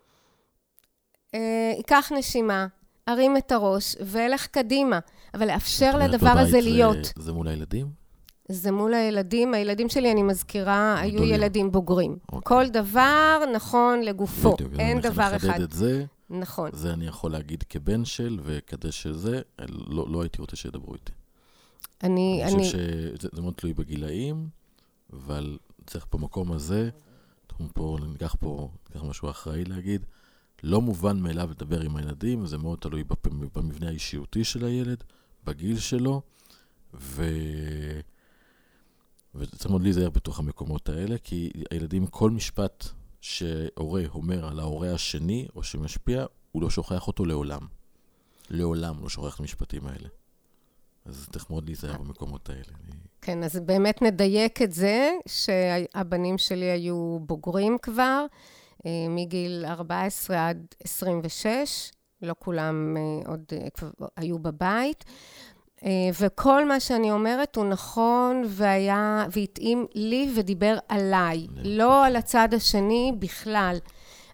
אה, אקח נשימה, ארים את הראש ואלך קדימה, אבל לאפשר לדבר הזה להיות. זה, זה מול הילדים? זה מול הילדים. הילדים שלי, אני מזכירה, היו ילדים בוגרים. אוקיי. כל דבר נכון לגופו, בדיוק, אין דבר אחד. בדיוק, את זה. נכון. זה אני יכול להגיד כבן של, וכדי שזה, לא, לא הייתי רוצה שידברו איתי. אני... אני חושב שזה מאוד תלוי בגילאים, אבל צריך במקום הזה, אנחנו פה, ניקח פה, ניקח משהו אחראי להגיד, לא מובן מאליו לדבר עם הילדים, זה מאוד תלוי במבנה האישיותי של הילד, בגיל שלו, ו... וצריך מאוד להיזהר בתוך המקומות האלה, כי הילדים, כל משפט שהורה אומר על ההורה השני, או שמשפיע, הוא לא שוכח אותו לעולם. לעולם לא שוכח את המשפטים האלה. אז צריך מאוד להיזהר במקומות האלה. כן, אז באמת נדייק את זה, שהבנים שלי היו בוגרים כבר, אה, מגיל 14 עד 26, לא כולם אה, עוד אה, היו בבית. וכל מה שאני אומרת הוא נכון והיה, והתאים לי ודיבר עליי, לא על הצד השני בכלל.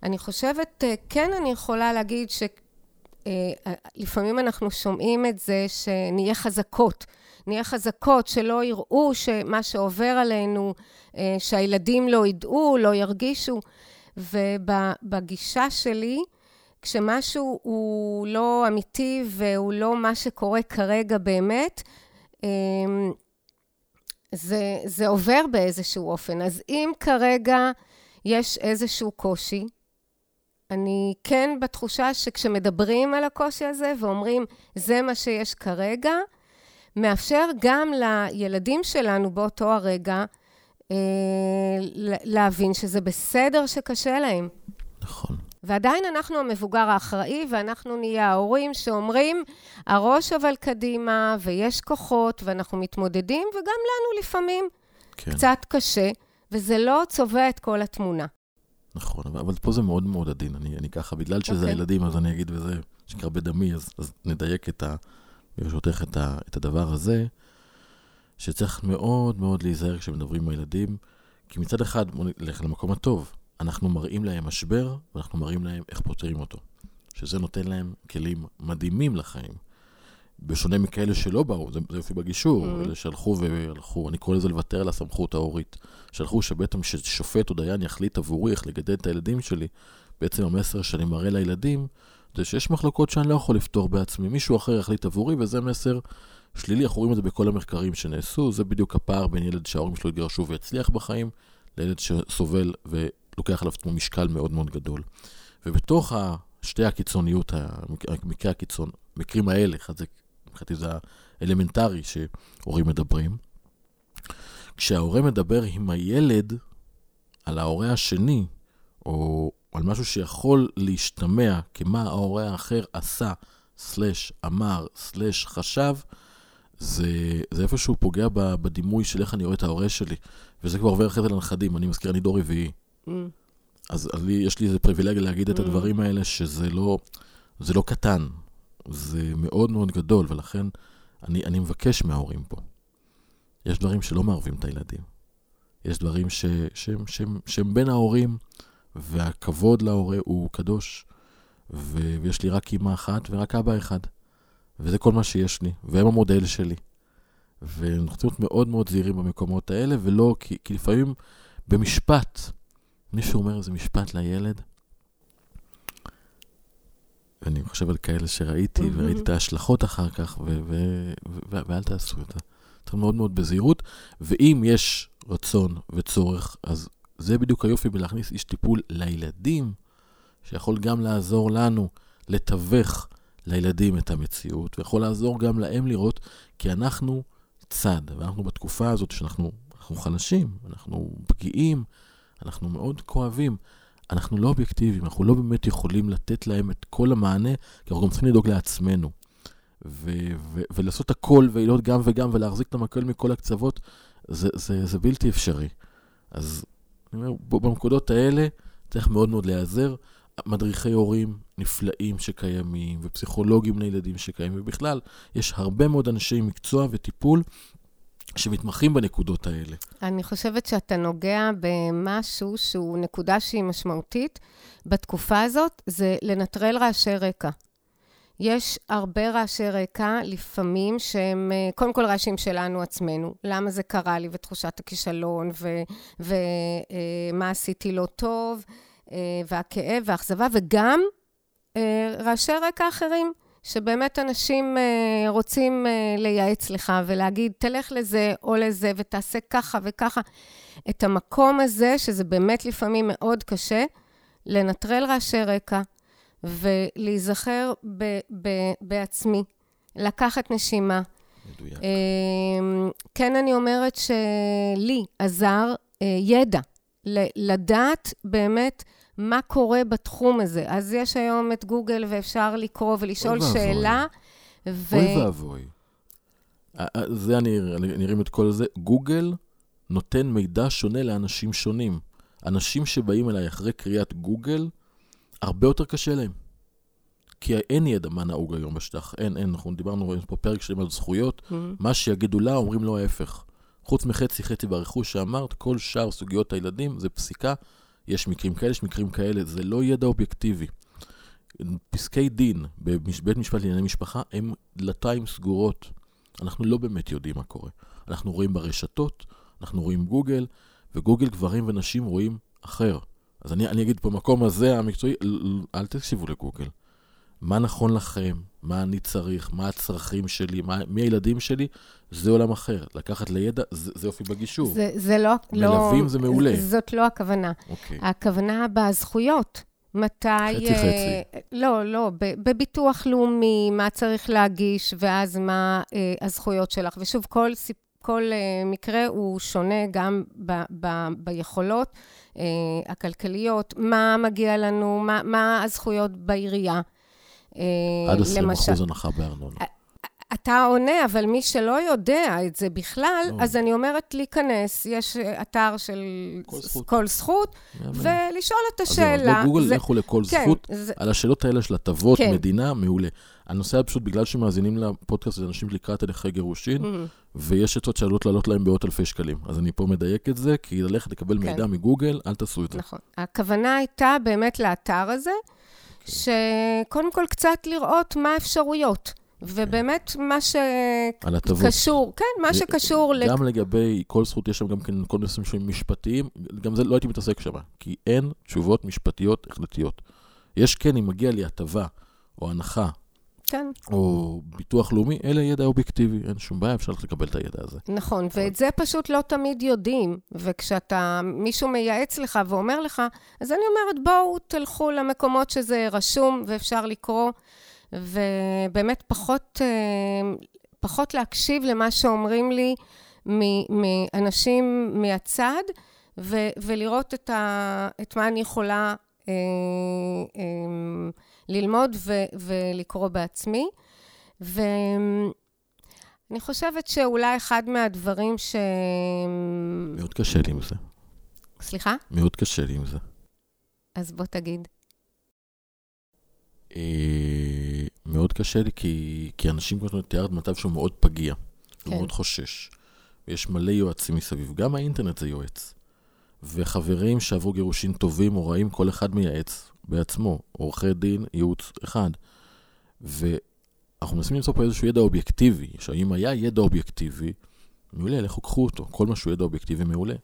אני חושבת, כן אני יכולה להגיד שלפעמים אנחנו שומעים את זה שנהיה חזקות. נהיה חזקות, שלא יראו שמה שעובר עלינו, שהילדים לא ידעו, לא ירגישו. ובגישה שלי, כשמשהו הוא לא אמיתי והוא לא מה שקורה כרגע באמת, אמ, זה, זה עובר באיזשהו אופן. אז אם כרגע יש איזשהו קושי, אני כן בתחושה שכשמדברים על הקושי הזה ואומרים, זה מה שיש כרגע, מאפשר גם לילדים שלנו באותו הרגע אה, להבין שזה בסדר שקשה להם. נכון. ועדיין אנחנו המבוגר האחראי, ואנחנו נהיה ההורים שאומרים, הראש אבל קדימה, ויש כוחות, ואנחנו מתמודדים, וגם לנו לפעמים כן. קצת קשה, וזה לא צובע את כל התמונה. נכון, אבל פה זה מאוד מאוד עדין. אני, אני ככה, בגלל שזה okay. אוקיי. הילדים, אז אני אגיד, וזה שנקרא בדמי, אז, אז נדייק את ה... ברשותך את, ה, את הדבר הזה. שצריך מאוד מאוד להיזהר כשמדברים עם הילדים, כי מצד אחד, בואו נלך למקום הטוב, אנחנו מראים להם משבר, ואנחנו מראים להם איך פותרים אותו. שזה נותן להם כלים מדהימים לחיים. בשונה מכאלה שלא באו, זה, זה יופי בגישור, mm-hmm. אלה שהלכו והלכו, אני קורא לזה לוותר על הסמכות ההורית. שהלכו שבית שופט או דיין יחליט עבורי איך לגדל את הילדים שלי, בעצם המסר שאני מראה לילדים, זה שיש מחלוקות שאני לא יכול לפתור בעצמי, מישהו אחר יחליט עבורי, וזה מסר שלילי, אנחנו רואים את זה בכל המחקרים שנעשו, זה בדיוק הפער בין ילד שההורים שלו התגרשו והצליח בחיים, לילד שסובל ולוקח עליו עצמו משקל מאוד מאוד גדול. ובתוך שתי הקיצוניות, מקרי הקיצון, המקרים האלה, זה, מבחינתי זה האלמנטרי שהורים מדברים. כשההורה מדבר עם הילד על ההורה השני, או על משהו שיכול להשתמע כמה ההורה האחר עשה, סלש אמר, סלש חשב, זה, זה איפשהו פוגע בדימוי של איך אני רואה את ההורה שלי. וזה כבר עובר אחרי זה לנכדים, אני מזכיר, אני דור רביעי. Mm. אז לי, יש לי איזה פריבילגיה להגיד mm. את הדברים האלה, שזה לא, זה לא קטן, זה מאוד מאוד גדול, ולכן אני, אני מבקש מההורים פה. יש דברים שלא מערבים את הילדים. יש דברים ש, שהם, שהם, שהם בין ההורים, והכבוד להורה הוא קדוש, ו, ויש לי רק אימא אחת ורק אבא אחד. וזה כל מה שיש לי, והם המודל שלי. ואנחנו צריכים להיות מאוד מאוד זהירים במקומות האלה, ולא, כי, כי לפעמים במשפט, מישהו אומר איזה משפט לילד, ואני חושב על כאלה שראיתי, mm-hmm. וראיתי את ההשלכות אחר כך, ואל תעשו את זה. צריך מאוד מאוד בזהירות, ואם יש רצון וצורך, אז זה בדיוק היופי בלהכניס איש טיפול לילדים, שיכול גם לעזור לנו לתווך לילדים את המציאות, ויכול לעזור גם להם לראות, כי אנחנו צד, ואנחנו בתקופה הזאת שאנחנו אנחנו חלשים, אנחנו פגיעים, אנחנו מאוד כואבים. אנחנו לא אובייקטיביים, אנחנו לא באמת יכולים לתת להם את כל המענה, כי אנחנו גם צריכים לדאוג לעצמנו. ו- ו- ולעשות הכל, ולהיות גם וגם, ולהחזיק את המקל מכל הקצוות, זה, זה, זה בלתי אפשרי. אז אני אומר, בנקודות האלה צריך מאוד מאוד להיעזר. מדריכי הורים נפלאים שקיימים, ופסיכולוגים לילדים שקיימים, ובכלל, יש הרבה מאוד אנשי מקצוע וטיפול שמתמחים בנקודות האלה. אני חושבת שאתה נוגע במשהו שהוא נקודה שהיא משמעותית בתקופה הזאת, זה לנטרל רעשי רקע. יש הרבה רעשי רקע, לפעמים, שהם אה, קודם כל רעשים שלנו עצמנו. למה זה קרה לי, ותחושת הכישלון, ומה אה, עשיתי לא טוב, אה, והכאב והאכזבה, וגם רעשי רקע אחרים. שבאמת אנשים אה, רוצים אה, לייעץ לך ולהגיד, תלך לזה או לזה ותעשה ככה וככה. את המקום הזה, שזה באמת לפעמים מאוד קשה, לנטרל רעשי רקע ולהיזכר ב- ב- בעצמי, לקחת נשימה. מדויק. אה, כן, אני אומרת שלי עזר ידע, לדעת באמת מה קורה בתחום הזה. אז יש היום את גוגל ואפשר לקרוא ולשאול אוי שאלה. ו... אוי ואבוי. זה אני, אני ארים את כל זה. גוגל נותן מידע שונה לאנשים שונים. אנשים שבאים אליי אחרי קריאת גוגל, הרבה יותר קשה להם. כי אין ידע מה נהוג היום בשטח. אין, אין, אנחנו דיברנו, פה פרק שלם על זכויות. Mm-hmm. מה שיגידו לה, אומרים לו ההפך. חוץ מחצי חצי ברכוש שאמרת, כל שאר סוגיות הילדים זה פסיקה יש מקרים כאלה, יש מקרים כאלה, זה לא ידע אובייקטיבי. פסקי דין בבית משפט לענייני משפחה הם דלתיים סגורות. אנחנו לא באמת יודעים מה קורה. אנחנו רואים ברשתות, אנחנו רואים גוגל, וגוגל גברים ונשים רואים אחר. אז אני, אני אגיד במקום הזה המקצועי, אל תקשיבו לגוגל. מה נכון לכם, מה אני צריך, מה הצרכים שלי, מה, מי הילדים שלי, זה עולם אחר. לקחת לידע, זה, זה יופי בגישור. זה, זה לא... מלווים לא, זה מעולה. זאת לא הכוונה. אוקיי. הכוונה בזכויות. מתי... חצי uh, חצי. לא, לא, בביטוח לאומי, מה צריך להגיש, ואז מה uh, הזכויות שלך. ושוב, כל, כל uh, מקרה הוא שונה גם ב, ב, ביכולות uh, הכלכליות, מה מגיע לנו, מה, מה הזכויות בעירייה. עד 20 אחוז הנחה בארנונה. אתה עונה, אבל מי שלא יודע את זה בכלל, לא. אז אני אומרת להיכנס, יש אתר של כל זכות, כל זכות ולשאול את השאלה. אז בגוגל זה... לכו לכל כן, זכות, זה... על השאלות האלה של הטבות, כן. מדינה, מעולה. הנושא היה פשוט בגלל שמאזינים לפודקאסט, זה אנשים לקראת הליכי גירושין, mm-hmm. ויש עצות שעלולות לעלות להם מאות אלפי שקלים. אז אני פה מדייק את זה, כי ללכת לקבל כן. מידע מגוגל, אל תעשו את זה. נכון. הכוונה הייתה באמת לאתר הזה. שקודם כל קצת לראות מה האפשרויות. ובאמת, מה שקשור, כן, מה שקשור... גם לגבי כל זכות, יש שם גם כן כל מיני נושאים משפטיים, גם זה לא הייתי מתעסק שם, כי אין תשובות משפטיות החלטיות. יש כן, אם מגיע לי הטבה או הנחה, כן. או ביטוח לאומי, אלה ידע אובייקטיבי, אין שום בעיה, אפשר לקבל את הידע הזה. נכון, ואת זה פשוט לא תמיד יודעים. וכשאתה, מישהו מייעץ לך ואומר לך, אז אני אומרת, בואו תלכו למקומות שזה רשום ואפשר לקרוא. ובאמת פחות, אה, פחות להקשיב למה שאומרים לי מאנשים מהצד, ו, ולראות את, ה, את מה אני יכולה אה, אה, ללמוד ו, ולקרוא בעצמי. ואני חושבת שאולי אחד מהדברים ש... מאוד קשה לי עם זה. סליחה? מאוד קשה לי עם זה. אז בוא תגיד. אה, מאוד קשה לי, כי, כי אנשים, כמו שאתה תיארת, מצב שהוא מאוד פגיע, כן. הוא מאוד חושש. ויש מלא יועצים מסביב, גם האינטרנט זה יועץ. וחברים שעברו גירושים טובים או רעים, כל אחד מייעץ בעצמו, עורכי דין, ייעוץ אחד. ואנחנו מנסים למצוא פה איזשהו ידע אובייקטיבי, שאם היה ידע אובייקטיבי, מעולה, לכו קחו אותו, כל מה שהוא ידע אובייקטיבי מעולה.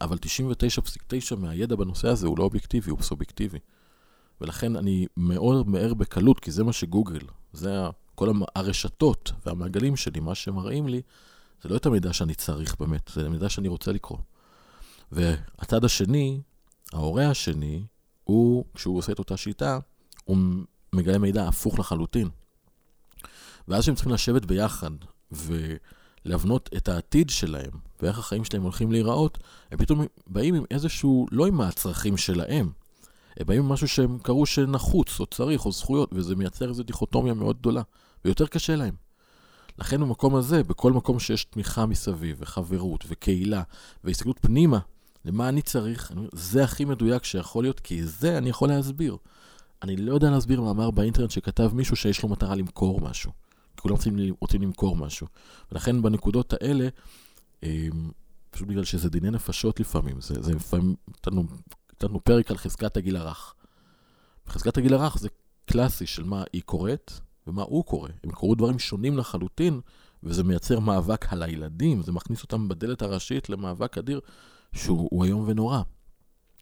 אבל 99.9 מהידע בנושא הזה הוא לא אובייקטיבי, הוא סובייקטיבי. ולכן אני מאוד מהר בקלות, כי זה מה שגוגל, זה כל הרשתות והמעגלים שלי, מה שמראים לי, זה לא את המידע שאני צריך באמת, זה המידע שאני רוצה לקרוא. והצד השני, ההורה השני, הוא, כשהוא עושה את אותה שיטה, הוא מגלה מידע הפוך לחלוטין. ואז שהם צריכים לשבת ביחד ולהבנות את העתיד שלהם ואיך החיים שלהם הולכים להיראות, הם פתאום באים עם איזשהו, לא עם הצרכים שלהם, הם באים עם משהו שהם קראו שנחוץ, או צריך, או זכויות, וזה מייצר איזו דיכוטומיה מאוד גדולה. ויותר קשה להם. לכן במקום הזה, בכל מקום שיש תמיכה מסביב, וחברות, וקהילה, והסתכלות פנימה, למה אני צריך, אני, זה הכי מדויק שיכול להיות, כי זה אני יכול להסביר. אני לא יודע להסביר מאמר באינטרנט שכתב מישהו שיש לו מטרה למכור משהו. כי כולם רוצים, רוצים למכור משהו. ולכן בנקודות האלה, אמ, פשוט בגלל שזה דיני נפשות לפעמים, זה, זה לפעמים, נתנו פרק על חזקת הגיל הרך. חזקת הגיל הרך זה קלאסי של מה היא קוראת ומה הוא קורא. הם קוראו דברים שונים לחלוטין, וזה מייצר מאבק על הילדים, זה מכניס אותם בדלת הראשית למאבק אדיר שהוא איום ונורא.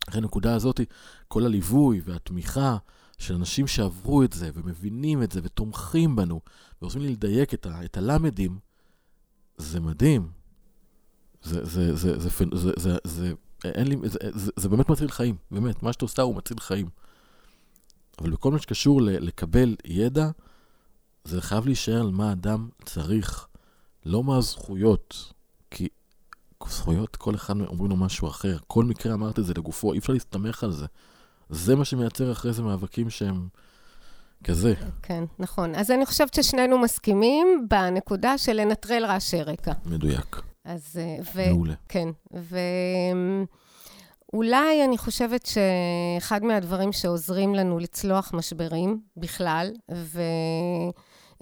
אחרי הנקודה הזאת, כל הליווי והתמיכה של אנשים שעברו את זה ומבינים את זה ותומכים בנו ועושים לי לדייק את, ה, את הלמדים, זה מדהים. זה באמת מציל חיים, באמת, מה שאתה עושה הוא מציל חיים. אבל בכל מה שקשור ל, לקבל ידע, זה חייב להישאר על מה אדם צריך, לא מה הזכויות. כי זכויות, כל אחד אומרים לו משהו אחר. כל מקרה אמרת את זה לגופו, אי אפשר להסתמך על זה. זה מה שמייצר אחרי זה מאבקים שהם כזה. כן, נכון. אז אני חושבת ששנינו מסכימים בנקודה של לנטרל רעשי רקע. מדויק. אז... אה, ו... מעולה. כן, ואולי אני חושבת שאחד מהדברים שעוזרים לנו לצלוח משברים בכלל, ו...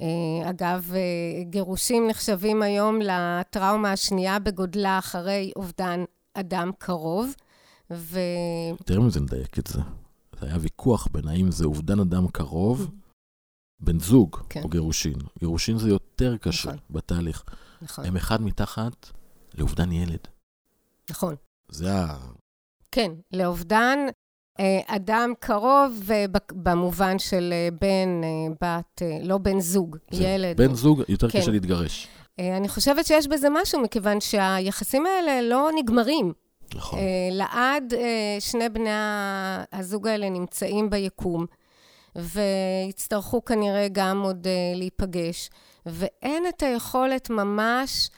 אה, אגב, אה, גירושים נחשבים היום לטראומה השנייה בגודלה אחרי אובדן אדם קרוב, ו... יותר מזה נדייק את זה. זה היה ויכוח בין האם זה אובדן אדם קרוב, בן זוג כן. או גירושין. גירושין זה יותר קשה נכון. בתהליך. נכון. הם אחד מתחת לאובדן ילד. נכון. זה ה... כן, לאובדן אדם קרוב, במובן של אה, בן, אה, בת, לא בן זוג, ילד. בן זוג, יותר כן. קשה להתגרש. אני חושבת שיש בזה משהו, מכיוון שהיחסים האלה לא נגמרים. נכון. לעד שני בני הזוג האלה נמצאים ביקום, ויצטרכו כנראה גם עוד להיפגש, ואין את היכולת ממש...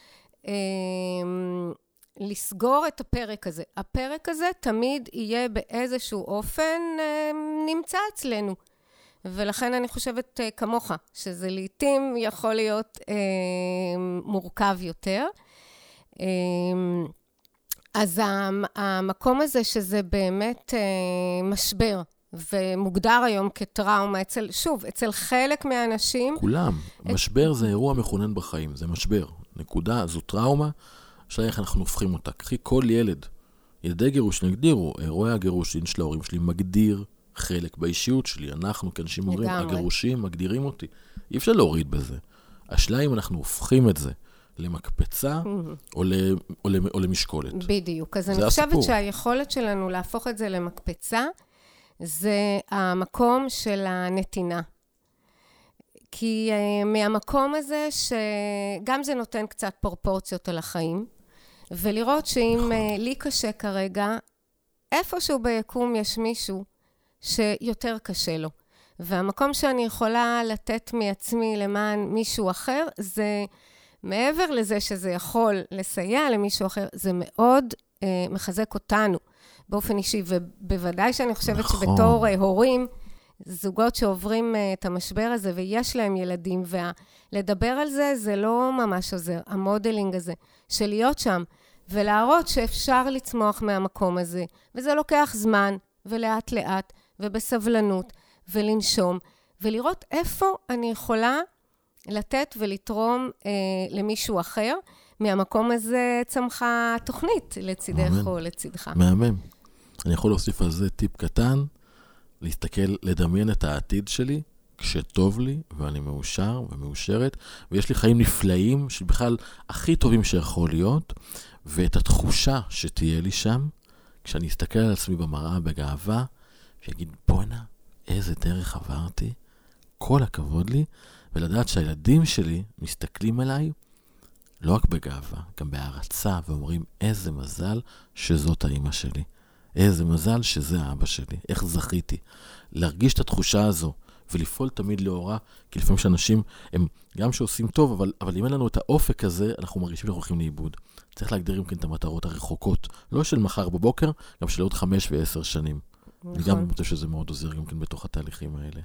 לסגור את הפרק הזה. הפרק הזה תמיד יהיה באיזשהו אופן אה, נמצא אצלנו. ולכן אני חושבת אה, כמוך, שזה לעתים יכול להיות אה, מורכב יותר. אה, אז המקום הזה שזה באמת אה, משבר, ומוגדר היום כטראומה אצל, שוב, אצל חלק מהאנשים. כולם. את... משבר זה אירוע מכונן בחיים, זה משבר. נקודה, זו טראומה. השאלה איך אנחנו הופכים אותה. קחי כל ילד, ילדי גירוש נגדירו, אירועי הגירושין של ההורים שלי מגדיר חלק באישיות שלי. אנחנו כאנשים אומרים, הגירושים מגדירים אותי. אי אפשר להוריד בזה. השאלה אם אנחנו הופכים את זה למקפצה או, ל, או, ל, או למשקולת. בדיוק. אז אני חושבת הסיפור. שהיכולת שלנו להפוך את זה למקפצה, זה המקום של הנתינה. כי uh, מהמקום הזה, שגם זה נותן קצת פרופורציות על החיים, ולראות שאם נכון. uh, לי קשה כרגע, איפשהו ביקום יש מישהו שיותר קשה לו. והמקום שאני יכולה לתת מעצמי למען מישהו אחר, זה מעבר לזה שזה יכול לסייע למישהו אחר, זה מאוד uh, מחזק אותנו באופן אישי, ובוודאי שאני חושבת נכון. שבתור uh, הורים, זוגות שעוברים uh, את המשבר הזה ויש להם ילדים, ולדבר על זה, זה לא ממש עוזר, המודלינג הזה, של להיות שם. ולהראות שאפשר לצמוח מהמקום הזה. וזה לוקח זמן, ולאט לאט, ובסבלנות, ולנשום, ולראות איפה אני יכולה לתת ולתרום אה, למישהו אחר. מהמקום הזה צמחה תוכנית לצידך מאמן. או לצידך. מהמם. אני יכול להוסיף על זה טיפ קטן, להסתכל, לדמיין את העתיד שלי, כשטוב לי, ואני מאושר ומאושרת, ויש לי חיים נפלאים, שבכלל הכי טובים שיכול להיות, ואת התחושה שתהיה לי שם, כשאני אסתכל על עצמי במראה בגאווה, ואגיד, בואנה, איזה דרך עברתי, כל הכבוד לי, ולדעת שהילדים שלי מסתכלים עליי לא רק בגאווה, גם בהערצה, ואומרים, איזה מזל שזאת האימא שלי. איזה מזל שזה האבא שלי, איך זכיתי. להרגיש את התחושה הזו ולפעול תמיד לאורה, כי לפעמים שאנשים הם גם שעושים טוב, אבל, אבל אם אין לנו את האופק הזה, אנחנו מרגישים שאנחנו הולכים לאיבוד. צריך להגדיר גם כן את המטרות הרחוקות, לא של מחר בבוקר, גם של עוד חמש ועשר שנים. נכון. אני גם חושב שזה מאוד עוזר גם כן בתוך התהליכים האלה.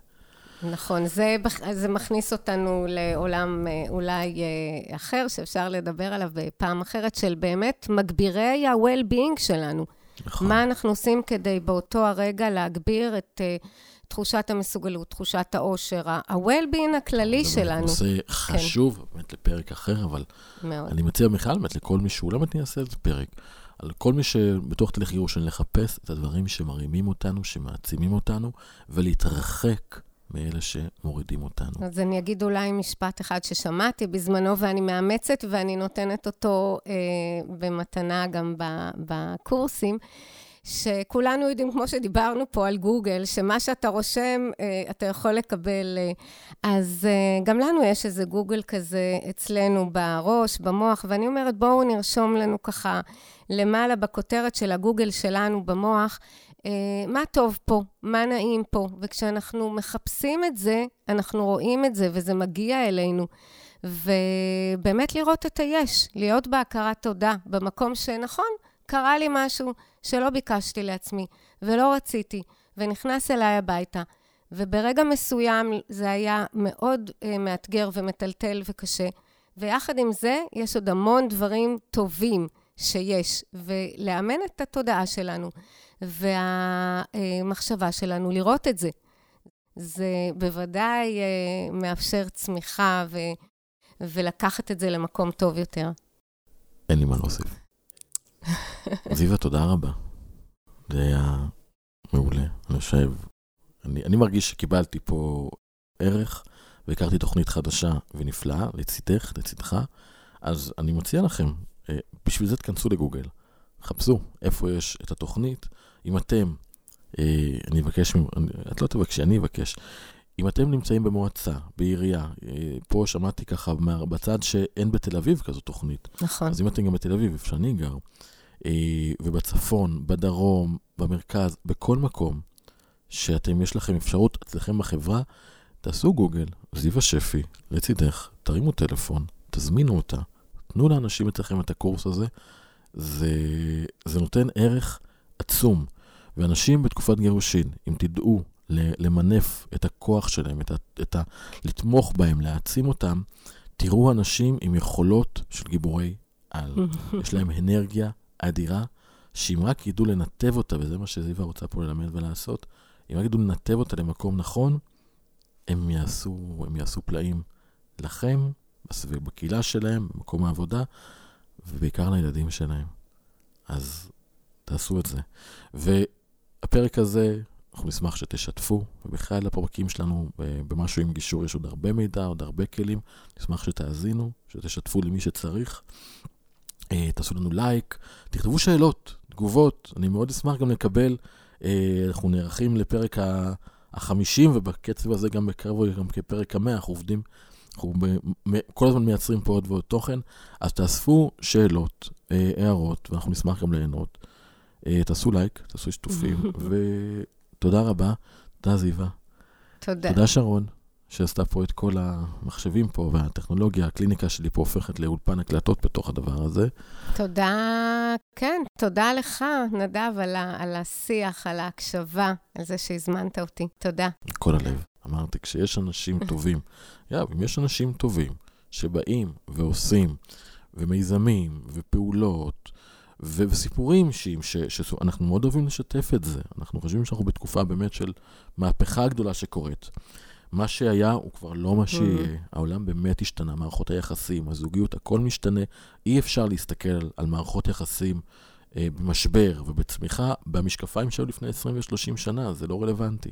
נכון, זה, זה מכניס אותנו לעולם אה, אולי אה, אחר, שאפשר לדבר עליו בפעם אחרת, של באמת מגבירי ה-well-being שלנו. נכון. מה אנחנו עושים כדי באותו הרגע להגביר את uh, תחושת המסוגלות, תחושת העושר, ה-well-being הכללי שלנו. זה נושא כן. חשוב, כן. באמת לפרק אחר, אבל מאוד. אני מציע בכלל, באמת, לכל מי שאולי באמת נעשה איזה פרק. על כל מי שבתוך תהליך גירוש, לחפש את הדברים שמרימים אותנו, שמעצימים אותנו, ולהתרחק מאלה שמורידים אותנו. אז אני אגיד אולי משפט אחד ששמעתי בזמנו, ואני מאמצת ואני נותנת אותו אה, במתנה גם בקורסים. שכולנו יודעים, כמו שדיברנו פה על גוגל, שמה שאתה רושם, אה, אתה יכול לקבל. אה, אז אה, גם לנו יש איזה גוגל כזה אצלנו בראש, במוח, ואני אומרת, בואו נרשום לנו ככה למעלה בכותרת של הגוגל שלנו במוח, מה טוב פה, מה נעים פה. וכשאנחנו מחפשים את זה, אנחנו רואים את זה, וזה מגיע אלינו. ובאמת לראות את היש, להיות בהכרת תודה, במקום שנכון, קרה לי משהו שלא ביקשתי לעצמי ולא רציתי, ונכנס אליי הביתה. וברגע מסוים זה היה מאוד uh, מאתגר ומטלטל וקשה. ויחד עם זה, יש עוד המון דברים טובים שיש, ולאמן את התודעה שלנו והמחשבה שלנו לראות את זה. זה בוודאי uh, מאפשר צמיחה ו- ולקחת את זה למקום טוב יותר. אין לי מה להוסיף. זיווה, תודה רבה. זה היה מעולה. אני חושב, אני, אני מרגיש שקיבלתי פה ערך, והכרתי תוכנית חדשה ונפלאה לצידך, לצידך, אז אני מציע לכם, אה, בשביל זה תכנסו לגוגל, חפשו איפה יש את התוכנית. אם אתם, אה, אני אבקש, את לא תבקשי, אני אבקש. אם אתם נמצאים במועצה, בעירייה, אה, פה שמעתי ככה בצד שאין בתל אביב כזו תוכנית. נכון. אז אם אתם גם בתל אביב, איפה שאני גר, ובצפון, בדרום, במרכז, בכל מקום שאתם, יש לכם אפשרות אצלכם בחברה, תעשו גוגל, זיווה שפי, לצידך, תרימו טלפון, תזמינו אותה, תנו לאנשים אצלכם את הקורס הזה, זה, זה נותן ערך עצום. ואנשים בתקופת גירושין, אם תדעו למנף את הכוח שלהם, את ה, את ה, לתמוך בהם, להעצים אותם, תראו אנשים עם יכולות של גיבורי על. יש להם אנרגיה אדירה, שאם רק ידעו לנתב אותה, וזה מה שזיווה רוצה פה ללמד ולעשות, אם רק ידעו לנתב אותה למקום נכון, הם יעשו, הם יעשו פלאים לכם, בקהילה שלהם, במקום העבודה, ובעיקר לילדים שלהם. אז תעשו את זה. והפרק הזה, אנחנו נשמח שתשתפו, ובכלל הפרקים שלנו במשהו עם גישור יש עוד הרבה מידע, עוד הרבה כלים. נשמח שתאזינו, שתשתפו למי שצריך. אה, תעשו לנו לייק, תכתבו שאלות, תגובות, אני מאוד אשמח גם לקבל, אה, אנחנו נערכים לפרק החמישים, ובקצב הזה גם בקרב גם כפרק המאה, אנחנו עובדים, אנחנו כל הזמן מייצרים פה עוד ועוד תוכן, אז תאספו שאלות, אה, הערות, ואנחנו נשמח גם ליהנות. תעשו לייק, תעשו שיתופים, ותודה רבה. תודה זיווה. תודה. תודה שרון. שעשתה פה את כל המחשבים פה, והטכנולוגיה, הקליניקה שלי פה הופכת לאולפן הקלטות בתוך הדבר הזה. תודה, כן, תודה לך, נדב, על, ה, על השיח, על ההקשבה, על זה שהזמנת אותי. תודה. מכל הלב. אמרתי, כשיש אנשים טובים, יאב, אם יש אנשים טובים שבאים ועושים, ומיזמים, ופעולות, ו- וסיפורים אישיים, שאנחנו מאוד אוהבים לשתף את זה. אנחנו חושבים שאנחנו בתקופה באמת של מהפכה גדולה שקורית. מה שהיה הוא כבר לא מה שיהיה. העולם באמת השתנה, מערכות היחסים, הזוגיות, הכל משתנה. אי אפשר להסתכל על מערכות יחסים אה, במשבר ובצמיחה במשקפיים שהיו לפני 20 ו-30 שנה, זה לא רלוונטי.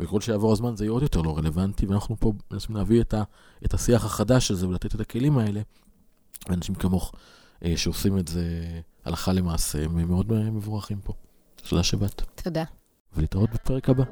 וככל שיעבור הזמן זה יהיה עוד יותר לא רלוונטי, ואנחנו פה מנסים להביא את, ה, את השיח החדש הזה ולתת את הכלים האלה. אנשים כמוך אה, שעושים את זה הלכה למעשה, הם מאוד מבורכים פה. תודה שבאת. תודה. ולהתראות בפרק הבא.